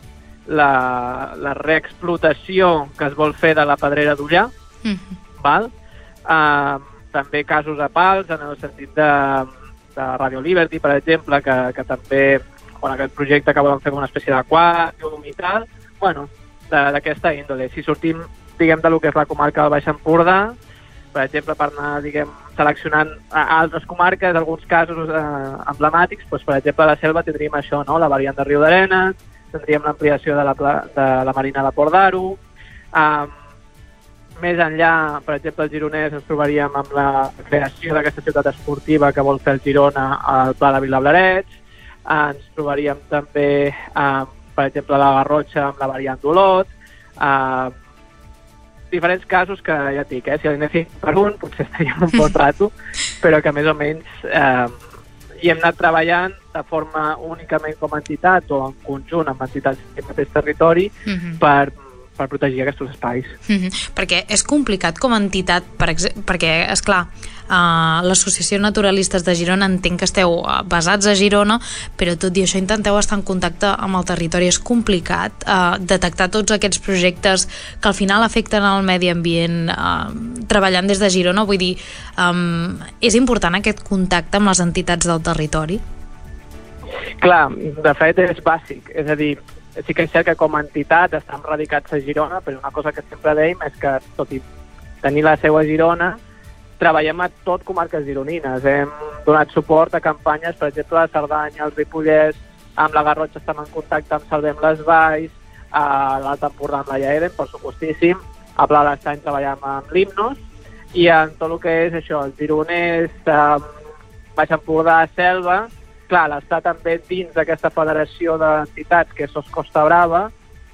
la, la reexplotació que es vol fer de la pedrera d'Ullà, Uh -huh. val? Uh, també casos a pals, en el sentit de, de Radio Liberty, per exemple, que, que també, bueno, aquest projecte que volen fer com una espècie d'aquàrium i tal, bueno, d'aquesta índole. Si sortim, diguem, de lo que és la comarca del Baix Empordà, per exemple, per anar, diguem, seleccionant a altres comarques, alguns casos eh, emblemàtics, doncs, per exemple, a la selva tindríem això, no? la variant de Riu d'Arenes, tindríem l'ampliació de, la, de la Marina de Port d'Aro, um, més enllà, per exemple, al Gironès ens trobaríem amb la creació d'aquesta ciutat esportiva que vol fer el Girona al Pla de Vilablarets, ens trobaríem també, eh, per exemple, la Garrotxa amb la variant d'Olot, eh, diferents casos que ja et dic, eh, si anéssim per un potser estaríem un bon rato, però que més o menys eh, hi hem anat treballant de forma únicament com a entitat o en conjunt amb entitats del mateix territori Uh -huh. per, per protegir aquests espais. Uh -huh. Perquè és complicat com a entitat, per perquè, és clar, uh, l'Associació Naturalistes de Girona entenc que esteu uh, basats a Girona, però tot i això intenteu estar en contacte amb el territori. És complicat uh, detectar tots aquests projectes que al final afecten el medi ambient uh, treballant des de Girona, vull dir, um, és important aquest contacte amb les entitats del territori? Clar, de fet és bàsic, és a dir, sí que és cert que com a entitat estem radicats a Girona, però una cosa que sempre dèiem és que, tot i tenir la seu a Girona, treballem a tot comarques gironines. Hem donat suport a campanyes, per exemple, a Cerdanya, al Ripollès, amb la Garrotxa estem en contacte amb Salvem les Valls, a l'Alt Empordà amb la Iaeden, per supostíssim, a Pla de l'Estany treballem amb l'Himnos, i en tot el que és això, el Gironès, eh, Baix Empordà, Selva, clar, l'està també dins d'aquesta federació d'entitats que és Sos Costa Brava,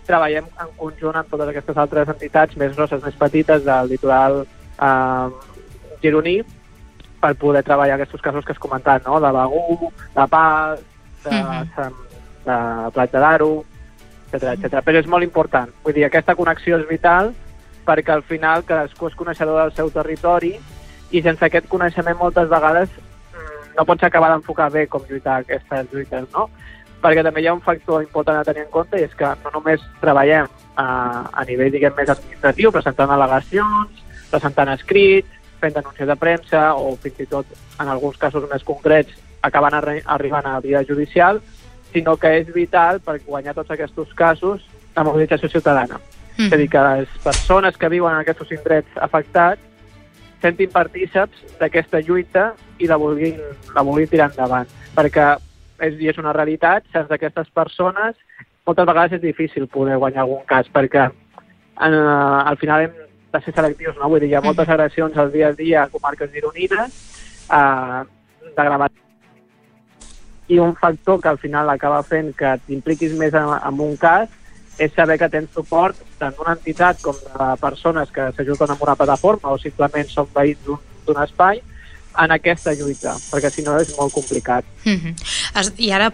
treballem en conjunt amb totes aquestes altres entitats més grosses, més petites del litoral eh, gironí per poder treballar aquests casos que has comentat, no? de Begú, de Pals, de, uh -huh. de Platja d'Aro, etc etc. Però és molt important. Vull dir, aquesta connexió és vital perquè al final cadascú és coneixedor del seu territori i sense aquest coneixement moltes vegades no pots acabar d'enfocar bé com lluitar aquestes lluites, no? Perquè també hi ha un factor important a tenir en compte i és que no només treballem a, a nivell, diguem, més administratiu, presentant al·legacions, presentant escrits, fent denúncies de premsa o fins i tot, en alguns casos més concrets, acabant arri arribant a la vida judicial, sinó que és vital per guanyar tots aquests casos la mobilització ciutadana. Mm. És a dir, que les persones que viuen en aquests indrets afectats sentin partíceps d'aquesta lluita i la vulguin, la vulguin tirar endavant. Perquè és, i és una realitat, sense aquestes persones moltes vegades és difícil poder guanyar algun cas, perquè en, uh, al final hem de ser selectius, no? Vull dir, hi ha moltes agressions al dia a dia a comarques gironines, uh, de gravat i un factor que al final acaba fent que t'impliquis més en, en un cas és saber que tens suport tant d'una entitat com de persones que s'ajuden amb una plataforma o simplement són veïns d'un espai en aquesta lluita, perquè si no és molt complicat. Mm -hmm. I ara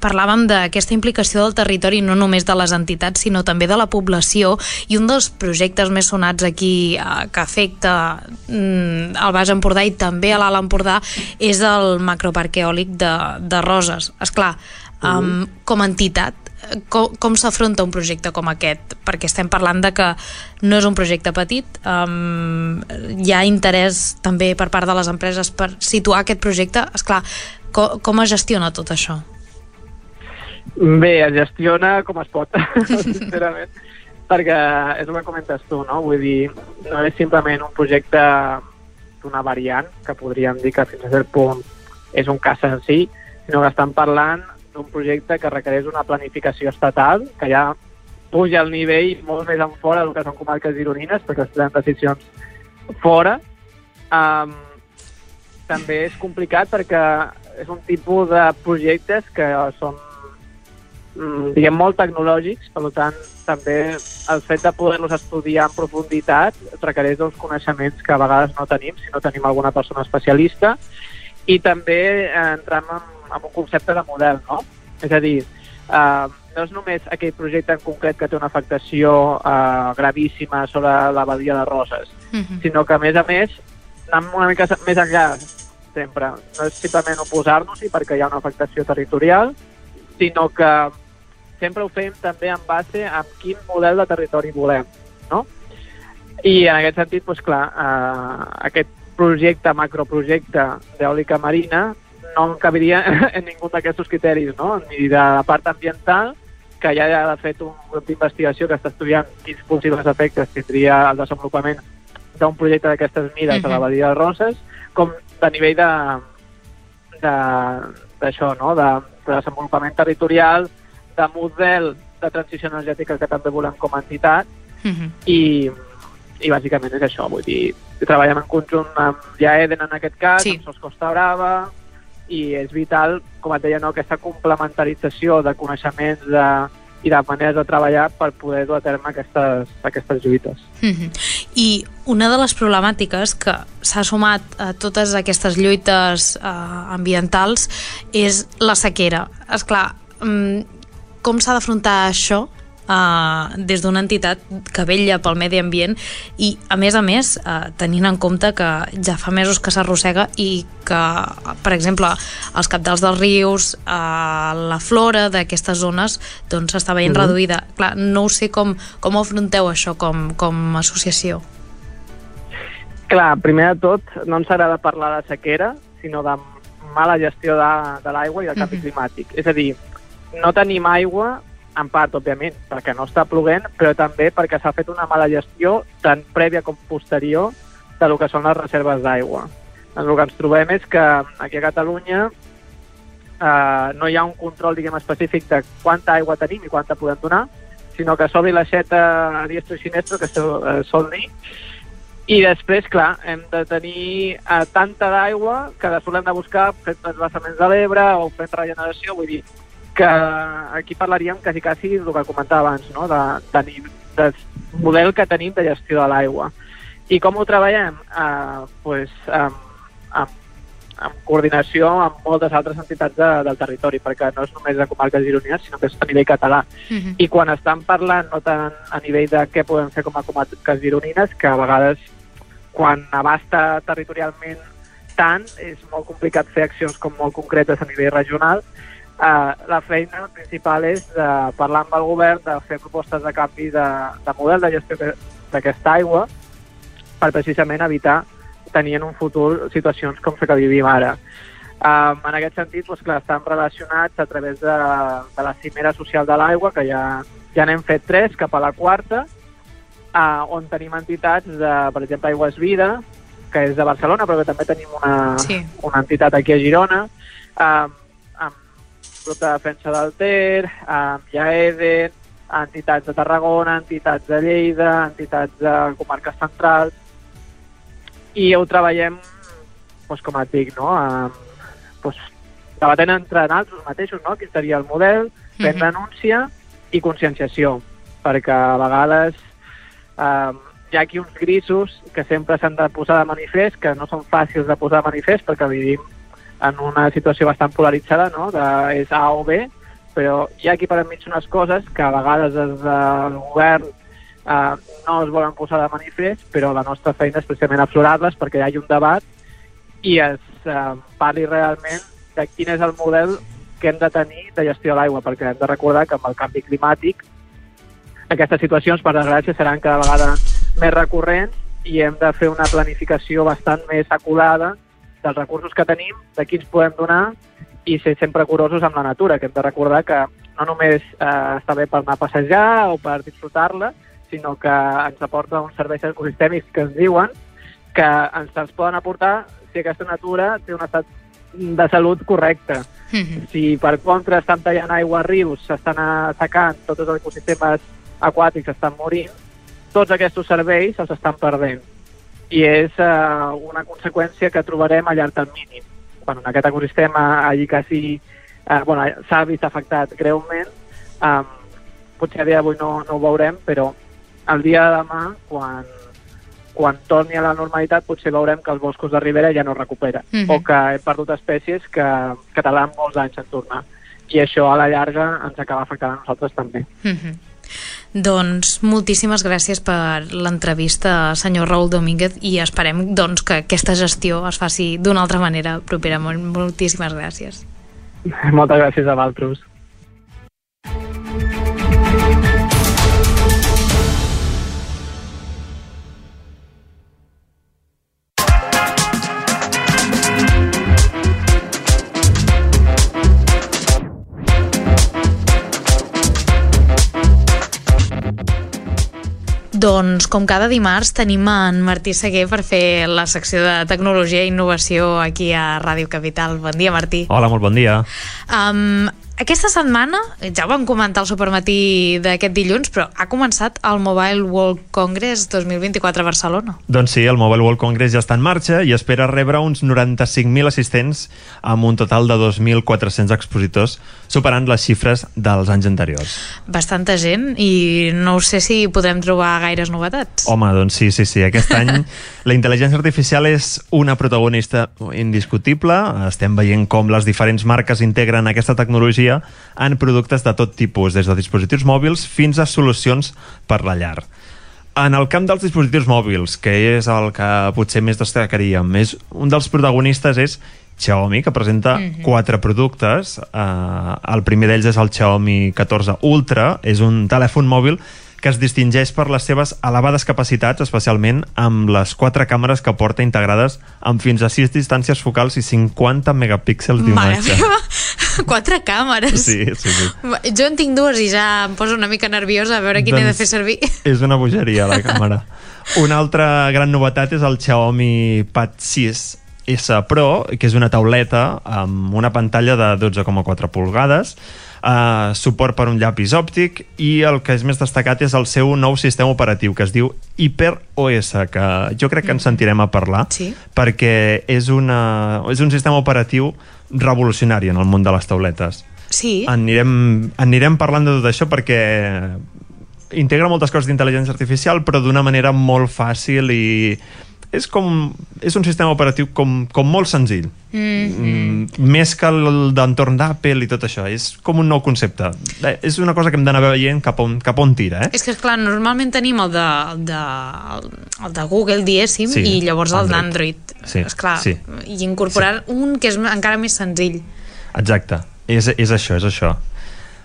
parlàvem d'aquesta implicació del territori no només de les entitats sinó també de la població i un dels projectes més sonats aquí eh, que afecta mm, el Baix Empordà i també a l'Alt Empordà és el macroparc eòlic de, de Roses. És clar, um, com a entitat com, com s'afronta un projecte com aquest? Perquè estem parlant de que no és un projecte petit, um, hi ha interès també per part de les empreses per situar aquest projecte. És clar, com, com es gestiona tot això? Bé, es gestiona com es pot, sincerament, perquè és el que comentes tu, no? Vull dir, no és simplement un projecte d'una variant, que podríem dir que fins a cert punt és un cas en si, sinó que estan parlant d'un projecte que requereix una planificació estatal, que ja puja el nivell molt més en fora del que són comarques gironines, perquè es prenen decisions fora. Um, també és complicat perquè és un tipus de projectes que són mm, diguem, molt tecnològics, per tant, també el fet de poder-los estudiar en profunditat requereix uns coneixements que a vegades no tenim, si no tenim alguna persona especialista, i també eh, entram en amb un concepte de model, no? És a dir, eh, no és només aquell projecte en concret que té una afectació eh, gravíssima sobre la badia de Roses, uh mhm. -huh. sinó que, a més a més, anem una mica més enllà sempre. No és simplement oposar-nos-hi perquè hi ha una afectació territorial, sinó que sempre ho fem també en base a quin model de territori volem, no? I en aquest sentit, doncs clar, eh, aquest projecte, macroprojecte d'eòlica marina, no cabiria en ningú d'aquests criteris, no? ni de la part ambiental, que ja ha fet un grup d'investigació que està estudiant quins possibles efectes tindria el desenvolupament d'un projecte d'aquestes mides uh -huh. a la. Badia de Roses, com de nivell de d'això, no? de, de desenvolupament territorial, de model de transició energètica que també volem com a entitat, uh. -huh. i, i bàsicament és això, vull dir, treballem en conjunt amb Jaeden en aquest cas, sí. amb Sos Costa Brava, i és vital, com et deia, no, aquesta complementarització de coneixements de, i de maneres de treballar per poder dur a terme aquestes, aquestes lluites. Mm -hmm. I una de les problemàtiques que s'ha sumat a totes aquestes lluites eh, ambientals és la sequera. És clar, mm, com s'ha d'afrontar això uh, des d'una entitat que vella pel medi ambient i, a més a més, uh, tenint en compte que ja fa mesos que s'arrossega i que, per exemple, els capdals dels rius, uh, la flora d'aquestes zones doncs s'està veient uh mhm. -huh. reduïda. Clar, no ho sé com, com afronteu això com, com a associació. Clar, primer de tot, no ens agrada parlar de sequera, sinó de mala gestió de, de l'aigua i del canvi Mhm. climàtic. És a dir, no tenim aigua, en part, òbviament, perquè no està ploguent, però també perquè s'ha fet una mala gestió tant prèvia com posterior de lo que són les reserves d'aigua. El que ens trobem és que aquí a Catalunya eh, no hi ha un control diguem, específic de quanta aigua tenim i quanta podem donar, sinó que s'obri l'aixeta a diestro i sinestro, que sol dir, i després, clar, hem de tenir eh, tanta d'aigua que després l'hem de buscar fent transvasaments de l'Ebre o fent regeneració, vull dir que aquí parlaríem quasi quasi el que comentava abans, no? de, de, ni- del model que tenim de gestió de l'aigua. I com ho treballem? Eh, pues, amb, amb, amb coordinació amb moltes altres entitats de, del territori, perquè no és només de comarques gironines, sinó que és a nivell català. Mhm. I quan estan parlant, no tant a nivell de què podem fer com a comarques gironines, que a vegades quan abasta territorialment tant, és molt complicat fer accions com molt concretes a nivell regional. Uh, la feina principal és de parlar amb el govern, de fer propostes de canvi de, de model de gestió que- d'aquesta aigua per precisament evitar tenir en un futur situacions com la que vivim ara. Um, en aquest sentit, doncs, clar, estan relacionats a través de, de la cimera social de l'aigua, que ja, ja n'hem fet tres, cap a la quarta, uh, on tenim entitats, de, per exemple, Aigües Vida, que és de Barcelona, però que també tenim una, Sí. una entitat aquí a Girona, um, grup de defensa del Ter, amb Jaeden, entitats de Tarragona, entitats de Lleida, entitats de comarques centrals, i ho treballem, doncs, com et dic, no? Amb, doncs, debatent entre nosaltres mateixos, no? quin seria el model, fent Mhm. denúncia i conscienciació, perquè a vegades eh, hi ha aquí uns grisos que sempre s'han de posar de manifest, que no són fàcils de posar de manifest perquè vivim en una situació bastant polaritzada, no? de, és A o B, però hi ha aquí per enmig unes coses que a vegades des del govern eh, no es volen posar de manifest, però la nostra feina és precisament aflorar-les perquè hi hagi un debat i es eh, parli realment de quin és el model que hem de tenir de gestió de l'aigua, perquè hem de recordar que amb el canvi climàtic aquestes situacions, per desgràcia, seran cada vegada més recurrents i hem de fer una planificació bastant més acurada dels recursos que tenim, de quins podem donar i ser sempre curosos amb la natura, que hem de recordar que no només eh, està bé per anar a passejar o per disfrutar-la, sinó que ens aporta uns serveis ecosistèmics que ens diuen que ens els poden aportar si aquesta natura té un estat de salut correcte. Mhm. Si per contra estan tallant aigua a rius, s'estan assecant, tots els ecosistemes aquàtics estan morint, tots aquests serveis els estan perdent. I és eh, una conseqüència que trobarem a llarg termini. Bueno, en aquest ecosistema allí quasi eh, bueno, s'ha vist afectat greument, eh, potser a dia d'avui no, no ho veurem, però el dia de demà, quan, quan torni a la normalitat, potser veurem que els boscos de ribera ja no recuperen, Mhm. o que hem perdut espècies que, que tardaran molts anys en tornar. I això a la llarga ens acaba afectant a nosaltres també. Mhm. Doncs moltíssimes gràcies per l'entrevista, senyor Raül Domínguez, i esperem doncs, que aquesta gestió es faci d'una altra manera propera. Mol- Moltíssimes gràcies. Moltes gràcies a vosaltres. Doncs, com cada dimarts, tenim en Martí Seguer per fer la secció de tecnologia i innovació aquí a Ràdio Capital. Bon dia, Martí. Hola, molt bon dia. Um, aquesta setmana, ja ho vam comentar al supermatí d'aquest dilluns, però ha començat el Mobile World Congress 2024 a Barcelona. Doncs sí, el Mobile World Congress ja està en marxa i espera rebre uns 95.000 assistents amb un total de 2.400 expositors, superant les xifres dels anys anteriors. Bastanta gent i no sé si podrem trobar gaires novetats. Home, doncs sí, sí, sí. Aquest any la intel·ligència artificial és una protagonista indiscutible. Estem veient com les diferents marques integren aquesta tecnologia en productes de tot tipus, des de dispositius mòbils fins a solucions per la llar. En el camp dels dispositius mòbils, que és el que potser més destacaríem, és, un dels protagonistes és Xiaomi, que presenta mm -hmm. quatre productes. Uh, el primer d'ells és el Xiaomi 14 Ultra, és un telèfon mòbil que es distingeix per les seves elevades capacitats, especialment amb les quatre càmeres que porta integrades amb fins a 6 distàncies focals i 50 megapíxels d'imatge. quatre càmeres. Sí, sí, sí. Jo en tinc dues i ja em poso una mica nerviosa a veure quina he de fer servir. És una bogeria, la càmera. Una altra gran novetat és el Xiaomi Pad 6 S Pro, que és una tauleta amb una pantalla de 12,4 pulgades, eh, suport per un llapis òptic i el que és més destacat és el seu nou sistema operatiu que es diu Hyper OS, que jo crec que ens sentirem a parlar Sí. perquè és, una, és un sistema operatiu revolucionari en el món de les tauletes. Sí, Anirem, anirem parlant de tot això perquè integra moltes coses d'intel·ligència artificial però d'una manera molt fàcil i és com és un sistema operatiu com, com molt senzill mm, més que el d'entorn d'Apple i tot això és com un nou concepte és una cosa que hem d'anar veient cap on, cap on tira eh? és que, esclar, normalment tenim el de, el de, el de Google, diguéssim, Sí, i llavors el Android. d'Android. Sí, Esclar, sí. i incorporar un que és encara més senzill. exacte, és, és això, és això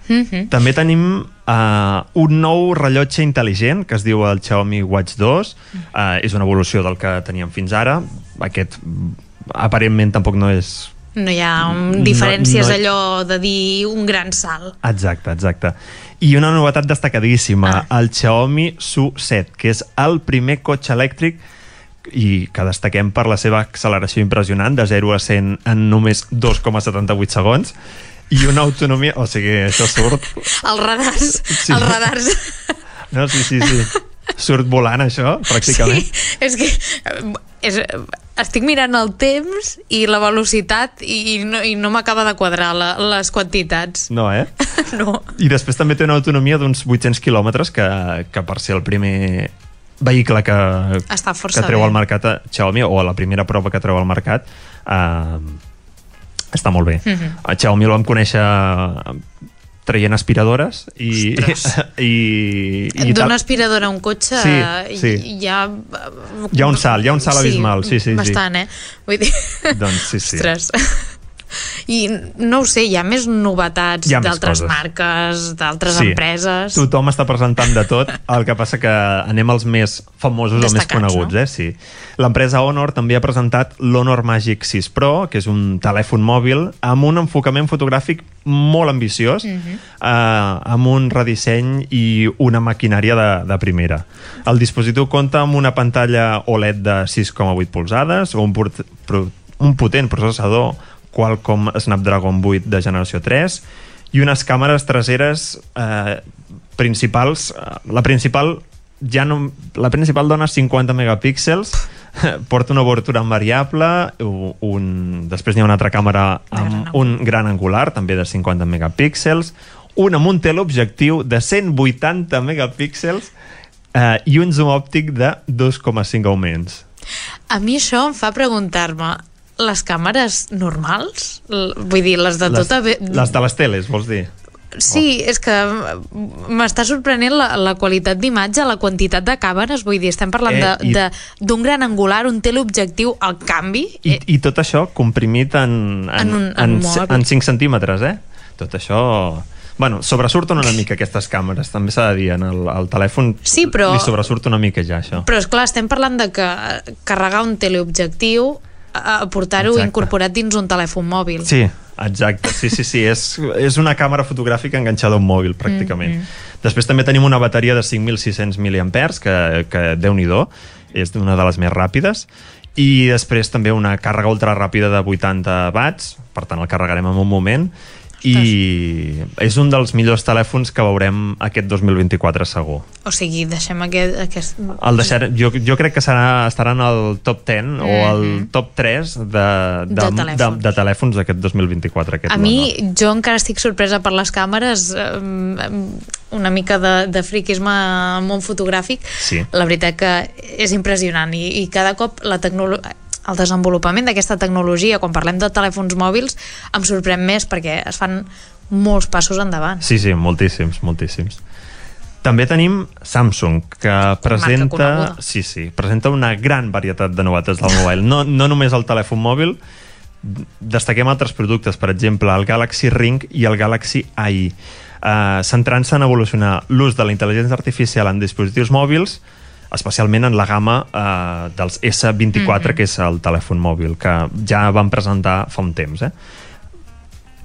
Mm -hmm. També tenim uh, un nou rellotge intel·ligent que es diu el Xiaomi Watch 2. Uh, és una evolució del que teníem fins ara. Aquest aparentment tampoc no és... No hi ha No- diferències no- allò de dir un gran salt. Exacte, exacte. I una novetat destacadíssima, Ah. el Xiaomi Su7, que és el primer cotxe elèctric i que destaquem per la seva acceleració impressionant de 0 a 100 en només 2,78 segons i una autonomia... O sigui, això surt... Els radars, Sí. els radars. No, sí, sí, sí. Surt volant, això, pràcticament. Sí, és que eh, és, estic mirant el temps i la velocitat i no, i no m'acaba de quadrar la, les quantitats. No, eh? No. I després també té una autonomia d'uns 800 quilòmetres que, que per ser el primer vehicle que, Està que treu al mercat a Xiaomi o la primera prova que treu al mercat eh, està molt bé. Mhm. A Xiaomi el vam conèixer traient aspiradores i, Ostres. i, i D'una aspiradora a un cotxe Sí, sí. hi ha... Hi ha un salt, hi ha un salt abismal, sí, sí, sí. Bastant, eh? Vull dir... Doncs sí, sí. Ostres. I no ho sé, hi ha més novetats d'altres marques, d'altres Sí. empreses... Tothom està presentant de tot, el que passa que anem als més famosos o més Destacats, coneguts, no? eh? Sí. L'empresa Honor també ha presentat l'Honor Magic 6 Pro, que és un telèfon mòbil amb un enfocament fotogràfic molt ambiciós, Mhm. eh, amb un redisseny i una maquinària de, de primera. El dispositiu compta amb una pantalla OLED de 6,8 polzades, un, port, pro, un potent processador Qualcomm Snapdragon 8 de generació 3 i unes càmeres traseres eh, principals eh, la principal ja no, la principal dona 50 megapíxels porta una obertura variable u- un, després n'hi ha una altra càmera amb un gran angular també de 50 megapíxels un amb un teleobjectiu de 180 megapíxels eh, i un zoom òptic de 2,5 augments. A mi això em fa preguntar-me les càmeres normals? Vull dir, les de les, tota... Les de les teles, vols dir? Sí, és que m'està sorprenent la, la qualitat d'imatge, la quantitat de càmeres, vull dir, estem parlant Eh, d'un gran angular, un teleobjectiu al canvi. I, i tot això comprimit en, en, En un- en en, en 5 centímetres, eh? Tot això... Bueno, sobresurten una mica aquestes càmeres, també s'ha de dir, en el, el telèfon Sí, però- li sobresurt una mica ja, això. Però, és clar estem parlant de que eh, carregar un teleobjectiu portar-ho incorporat dins un telèfon mòbil. Sí, exacte, sí, sí, sí, és, és una càmera fotogràfica enganxada a un mòbil, pràcticament. Mm -hmm. Després també tenim una bateria de 5.600 mAh, que, que déu-n'hi-do, és una de les més ràpides, i després també una càrrega ultra ràpida de 80 watts, per tant el carregarem en un moment, i és un dels millors telèfons que veurem aquest 2024 segur. O sigui, deixem aquest... aquest... El deixar, jo, jo crec que serà, estarà en el top 10 mm -hmm. o el top 3 de, de, De telèfons. de, de telèfons d'aquest 2024. Aquest A mi, jo encara estic sorpresa per les càmeres, una mica de, de friquisme món fotogràfic. Sí. La veritat que és impressionant i, i cada cop la tecnologia el desenvolupament d'aquesta tecnologia, quan parlem de telèfons mòbils, em sorprèn més perquè es fan molts passos endavant. Sí, sí, moltíssims, moltíssims. També tenim Samsung, que presenta, sí, sí, presenta una gran varietat de novetats del mobile. No, no només el telèfon mòbil, destaquem altres productes, per exemple, el Galaxy Ring i el Galaxy AI. eh, centrant-se en evolucionar l'ús de la intel·ligència artificial en dispositius mòbils, especialment en la gamma eh, dels S24, mm -hmm. que és el telèfon mòbil, que ja van presentar fa un temps. Eh?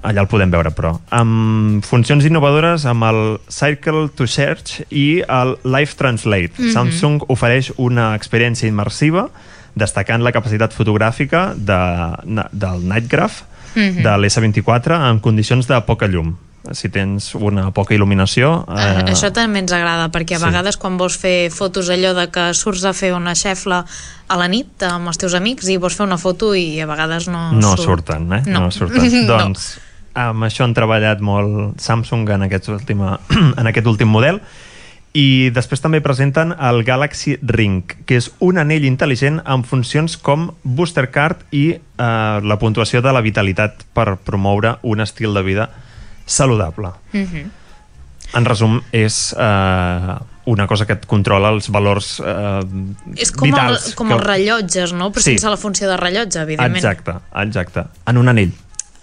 allà el podem veure, però. Amb funcions innovadores amb el Circle to Search i el Live Translate. Mm -hmm. Samsung ofereix una experiència immersiva destacant la capacitat fotogràfica de, del Night Graph mm -hmm. de l'S24 en condicions de poca llum si tens una poca il·luminació... Eh... Això també ens agrada, perquè a sí. vegades quan vols fer fotos allò de que surts a fer una xefla a la nit amb els teus amics i vols fer una foto i a vegades no, no surt. surten, eh? No, no surten. no. Doncs amb això han treballat molt Samsung en aquest, última, en aquest últim model i després també presenten el Galaxy Ring, que és un anell intel·ligent amb funcions com Booster Card i eh, la puntuació de la vitalitat per promoure un estil de vida saludable. Mm -hmm. En resum, és eh, una cosa que et controla els valors eh, és com vitals. El, com que... els rellotges, no? Però sí. sense la funció de rellotge, evidentment. Exacte, exacte. En un anell.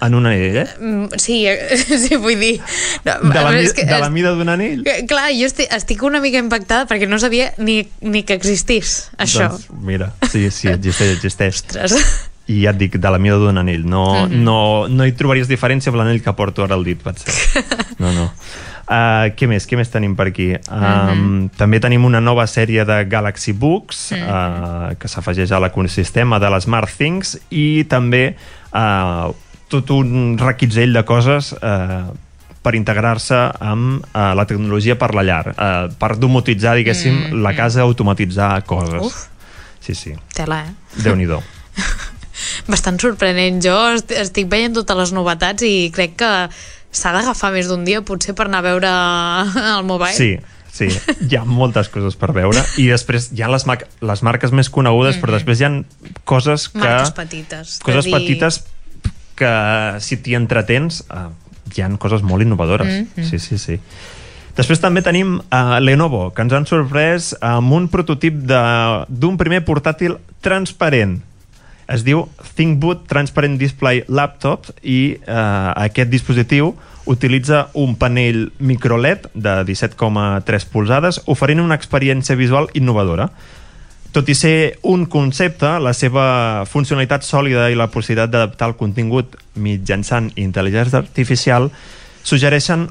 En un anell, eh? Mm, sí, sí, vull dir... No, de la, que, de la mida d'un anell? Clar, jo estic, estic una mica impactada perquè no sabia ni, ni que existís, això. Doncs mira, sí, sí, existeix, existeix. Ostres i ja et dic, de la mida d'un anell no, mm -hmm. no, no hi trobaries diferència amb l'anell que porto ara al dit potser. no, no Uh, què més? Què més tenim per aquí? Uh, mm -hmm. També tenim una nova sèrie de Galaxy Books mm -hmm. uh, que s'afegeix a l'ecosistema de les Smart Things i també uh, tot un requitzell de coses uh, per integrar-se amb uh, la tecnologia per la llar, uh, per domotitzar, diguéssim, mm -hmm. la casa, automatitzar coses. Uf. Sí, sí. Tela, eh? Déu-n'hi-do. bastant sorprenent. Jo estic veient totes les novetats i crec que s'ha d'agafar més d'un dia potser per anar a veure el mobile. Sí, sí, hi ha moltes coses per veure i després hi ha les, les marques més conegudes mm -hmm. però després hi ha coses que... Marques petites. Coses dir... petites que si t'hi entretens uh, hi han coses molt innovadores. Mm -hmm. Sí, sí, sí. Després també tenim uh, Lenovo, que ens han sorprès amb un prototip d'un primer portàtil transparent es diu ThinkBoot Transparent Display Laptop i eh, aquest dispositiu utilitza un panell microLED de 17,3 polzades oferint una experiència visual innovadora. Tot i ser un concepte, la seva funcionalitat sòlida i la possibilitat d'adaptar el contingut mitjançant intel·ligència artificial suggereixen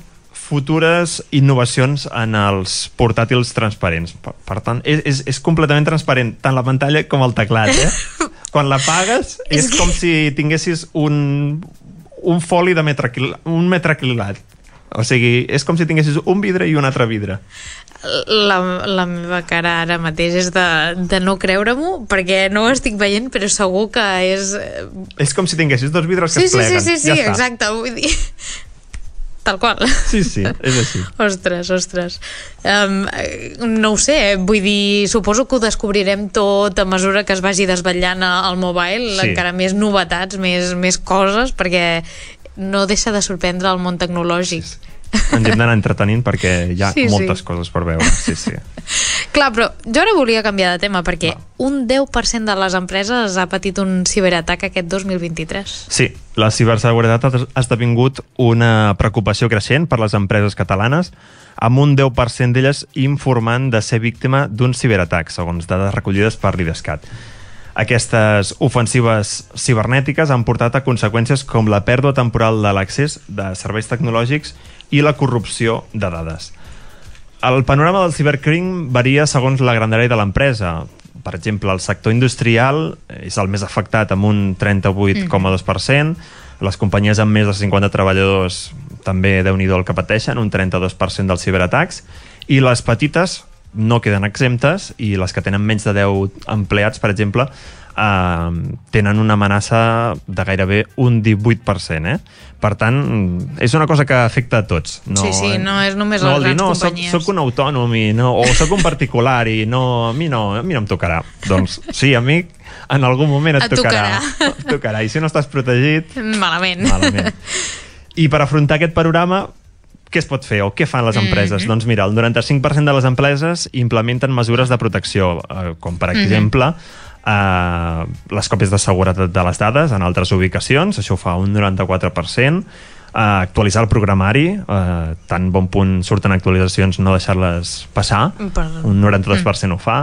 futures innovacions en els portàtils transparents. Per, per tant, és, és, és completament transparent, tant la pantalla com el teclat, eh? Quan la pagues és, és que... com si tinguessis un, un foli de metre, un metre quilat. O sigui, és com si tinguessis un vidre i un altre vidre. La, la meva cara ara mateix és de, de no creure-m'ho, perquè no ho estic veient, però segur que és... És com si tinguessis dos vidres que sí, es pleguen. Sí, sí, sí, ja sí exacte. Vull dir, tal qual. Sí, sí, és així. ostres, ostres. Um, no ho sé, eh? vull dir, suposo que ho descobrirem tot a mesura que es vagi desvetllant al mobile, sí. encara més novetats, més, més coses, perquè no deixa de sorprendre el món tecnològic. Sí, sí ens hem d'anar entretenint perquè hi ha sí, moltes sí. coses per veure. Sí, sí. Clar, però jo ara volia canviar de tema perquè Va. un 10% de les empreses ha patit un ciberatac aquest 2023. Sí, la ciberseguretat ha esdevingut una preocupació creixent per les empreses catalanes amb un 10% d'elles informant de ser víctima d'un ciberatac, segons dades recollides per l'IDESCAT. Aquestes ofensives cibernètiques han portat a conseqüències com la pèrdua temporal de l'accés de serveis tecnològics i la corrupció de dades. El panorama del cibercrim varia segons la grandària de l'empresa. Per exemple, el sector industrial és el més afectat amb un 38,2%, les companyies amb més de 50 treballadors també déu nhi el que pateixen, un 32% dels ciberatacs, i les petites no queden exemptes i les que tenen menys de 10 empleats, per exemple, eh, tenen una amenaça de gairebé un 18%. Eh? Per tant, és una cosa que afecta a tots. No, sí, sí, no és només no, a les grans no, companyies. Soc, soc un autònom i no, o soc un particular i no, a mi no, a mi no em tocarà. Doncs sí, a mi en algun moment et, et tocarà. tocarà. Et tocarà. I si no estàs protegit... Malament. Malament. I per afrontar aquest panorama, què es pot fer o què fan les empreses? Mm -hmm. Doncs mira, el 95% de les empreses implementen mesures de protecció, eh, com per mhm. exemple mm -hmm eh, les còpies de seguretat de les dades en altres ubicacions, això fa un 94%, Uh, actualitzar el programari, uh, tan bon punt surten actualitzacions, no deixar-les passar, Per... un 92% ho fa,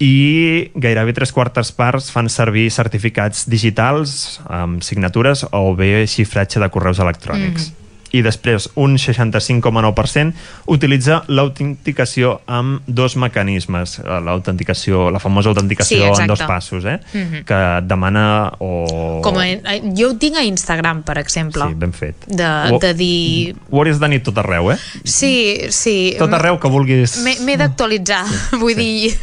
i gairebé tres quartes parts fan servir certificats digitals amb signatures o bé xifratge de correus electrònics. Mm i després un 65,9% utilitza l'autenticació amb dos mecanismes eh, l'autenticació, la famosa autenticació Sí, exacte. en dos passos eh? Mhm. que et demana o... Com a, jo ho tinc a Instagram, per exemple. Sí, ben fet. De, Ho- de dir... Ho hauries de tenir tot arreu, eh? Sí, sí. Tot arreu que vulguis... M'he d'actualitzar. Vull dir...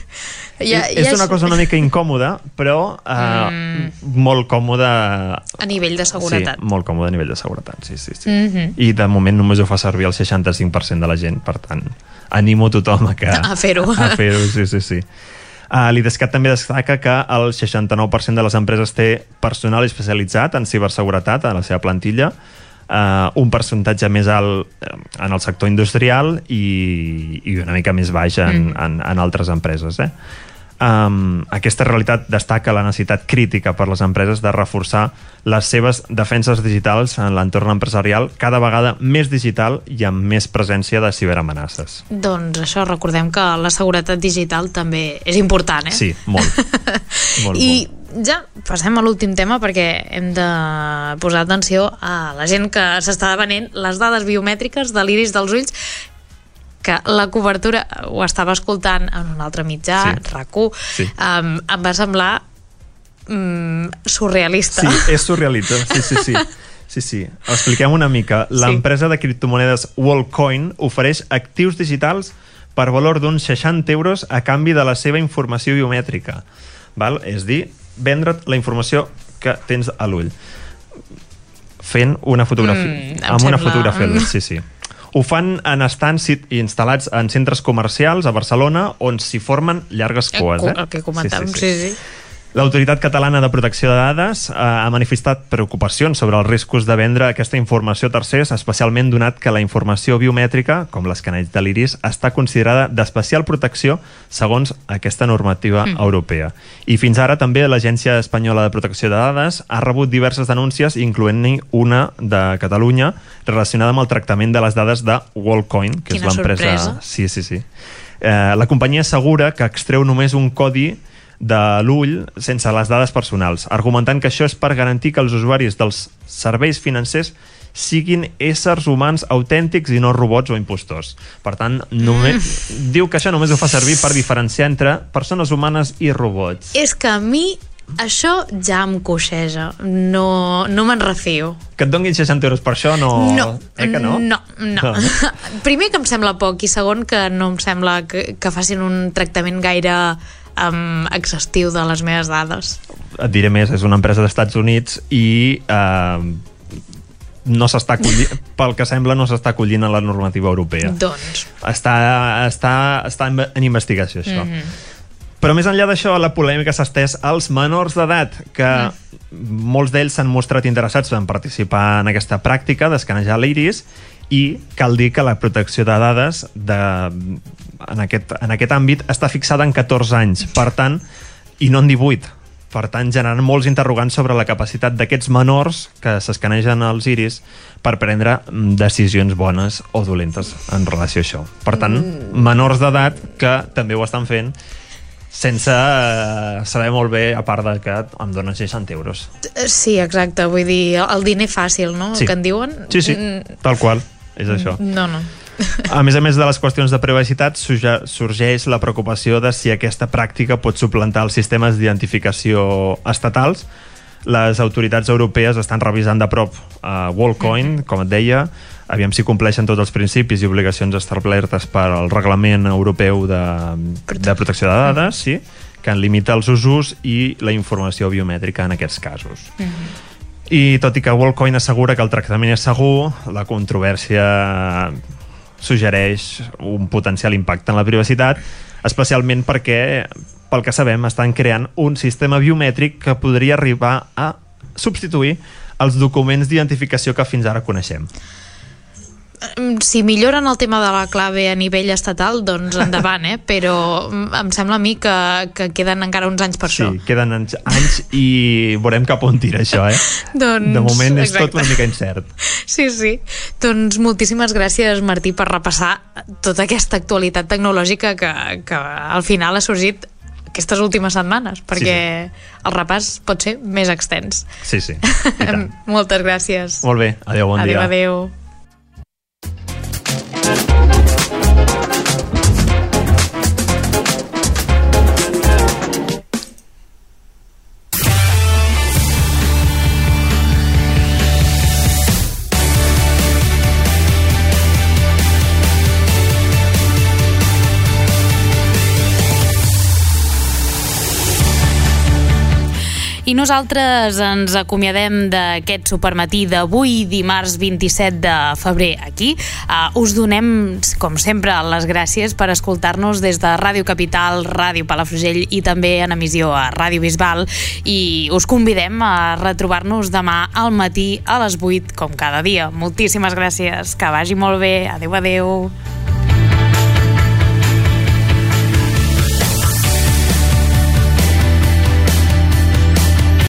Ja, és ja una cosa una mica incòmoda, però eh, Mm. molt còmoda... A nivell de seguretat. Sí, molt còmode a nivell de seguretat, sí, sí, sí. Mhm. I de moment només ho fa servir el 65% de la gent, per tant, animo tothom a que... A fer-ho. A fer-ho, sí, sí, sí. Uh, L'IDESCAT també destaca que el 69% de les empreses té personal especialitzat en ciberseguretat a la seva plantilla, uh, un percentatge més alt eh, en el sector industrial i, i una mica més baix en, Mm. en, en altres empreses. Eh? Um, aquesta realitat destaca la necessitat crítica per les empreses de reforçar les seves defenses digitals en l'entorn empresarial cada vegada més digital i amb més presència de ciberamenaces. Doncs això, recordem que la seguretat digital també és important, eh? Sí, molt. molt, I molt. ja passem a l'últim tema perquè hem de posar atenció a la gent que s'està venent les dades biomètriques de l'iris dels ulls que la cobertura, ho estava escoltant en un altre mitjà, Sí. sí. RAC1, Sí. um, em va semblar um, surrealista. Sí, és surrealista, sí, sí, sí. Sí, sí. Expliquem una mica. L'empresa de criptomonedes Wallcoin ofereix actius digitals per valor d'uns 60 euros a canvi de la seva informació biomètrica. Val? És dir, vendre't la informació que tens a l'ull. Fent una fotografia. Mm, amb una sembla- fotografia a l'ull, sí, sí. Ho fan en estants instal·lats en centres comercials a Barcelona on s'hi formen llargues Eh, cues. Eh? El que comentàvem, sí, sí. sí. L'Autoritat Catalana de Protecció de Dades eh, ha manifestat preocupacions sobre els riscos de vendre aquesta informació a tercers, especialment donat que la informació biomètrica, com les canells de l'iris, està considerada d'especial protecció segons aquesta normativa Mm. europea. I fins ara també l'Agència Espanyola de Protecció de Dades ha rebut diverses denúncies, incloent-hi una de Catalunya, relacionada amb el tractament de les dades de Wallcoin, que Quina és l'empresa... Sí, sí, sí. Eh, la companyia assegura que extreu només un codi de l'ull sense les dades personals, argumentant que això és per garantir que els usuaris dels serveis financers siguin éssers humans autèntics i no robots o impostors. Per tant, només, Mm. diu que això només ho fa servir per diferenciar entre persones humanes i robots. És que a mi això ja em coixeja. No, no me'n refio. Que et donguin 60 euros per això, no... No, Eh que no? no, no. Primer que em sembla poc i segon que no em sembla que, que facin un tractament gaire um, exhaustiu de les meves dades. et diré més, és una empresa dels Estats Units i eh, no s'està acollint, pel que sembla no s'està acollint a la normativa europea. Doncs. Està, està, està en- investigació això. Mhm. Però més enllà d'això, la polèmica s'ha estès als menors d'edat, que molts d'ells s'han mostrat interessats en participar en aquesta pràctica d'escanejar l'iris i cal dir que la protecció de dades de, en, aquest, en aquest àmbit està fixada en 14 anys, per tant, i no en 18. Per tant, generant molts interrogants sobre la capacitat d'aquests menors que s'escanegen els iris per prendre mm, decisions bones o dolentes en relació a això. Per tant, menors d'edat que també ho estan fent sense eh, saber molt bé, a part de que em donen 60 euros. Sí, exacte. Vull dir, el diner fàcil, no? Sí. Que en diuen. Sí, sí, Mm, tal qual, és això. No, no. A més a més de les qüestions de privacitat, sorgeix la preocupació de si aquesta pràctica pot suplantar els sistemes d'identificació estatals. Les autoritats europees estan revisant de prop uh, Wallcoin, com et deia, aviam si compleixen tots els principis i obligacions establertes per al Reglament Europeu de, de Protecció de Dades, sí, que en limita els usos i la informació biomètrica en aquests casos. I tot i que Wallcoin assegura que el tractament és segur, la controvèrsia suggereix un potencial impacte en la privacitat, especialment perquè, pel que sabem, estan creant un sistema biomètric que podria arribar a substituir els documents d'identificació que fins ara coneixem. Si milloren el tema de la clave a nivell estatal, doncs endavant, eh? però em sembla a mi que, que queden encara uns anys per Sí, això. queden anys, anys i veurem cap on tira això, eh? Doncs, de moment és exacte. tot una mica incert. Sí, sí. Doncs moltíssimes gràcies, Martí, per repassar tota aquesta actualitat tecnològica que, que al final ha sorgit aquestes últimes setmanes, perquè el repàs pot ser més extens. Sí, sí. Moltes gràcies. Molt bé, adeu, bon adéu, dia. adéu. Thank you. I nosaltres ens acomiadem d'aquest supermatí d'avui, dimarts 27 de febrer, aquí. Uh, us donem, com sempre, les gràcies per escoltar-nos des de Ràdio Capital, Ràdio Palafrugell i també en emissió a Ràdio Bisbal i us convidem a retrobar-nos demà al matí a les 8, com cada dia. Moltíssimes gràcies, que vagi molt bé. Adeu, adeu.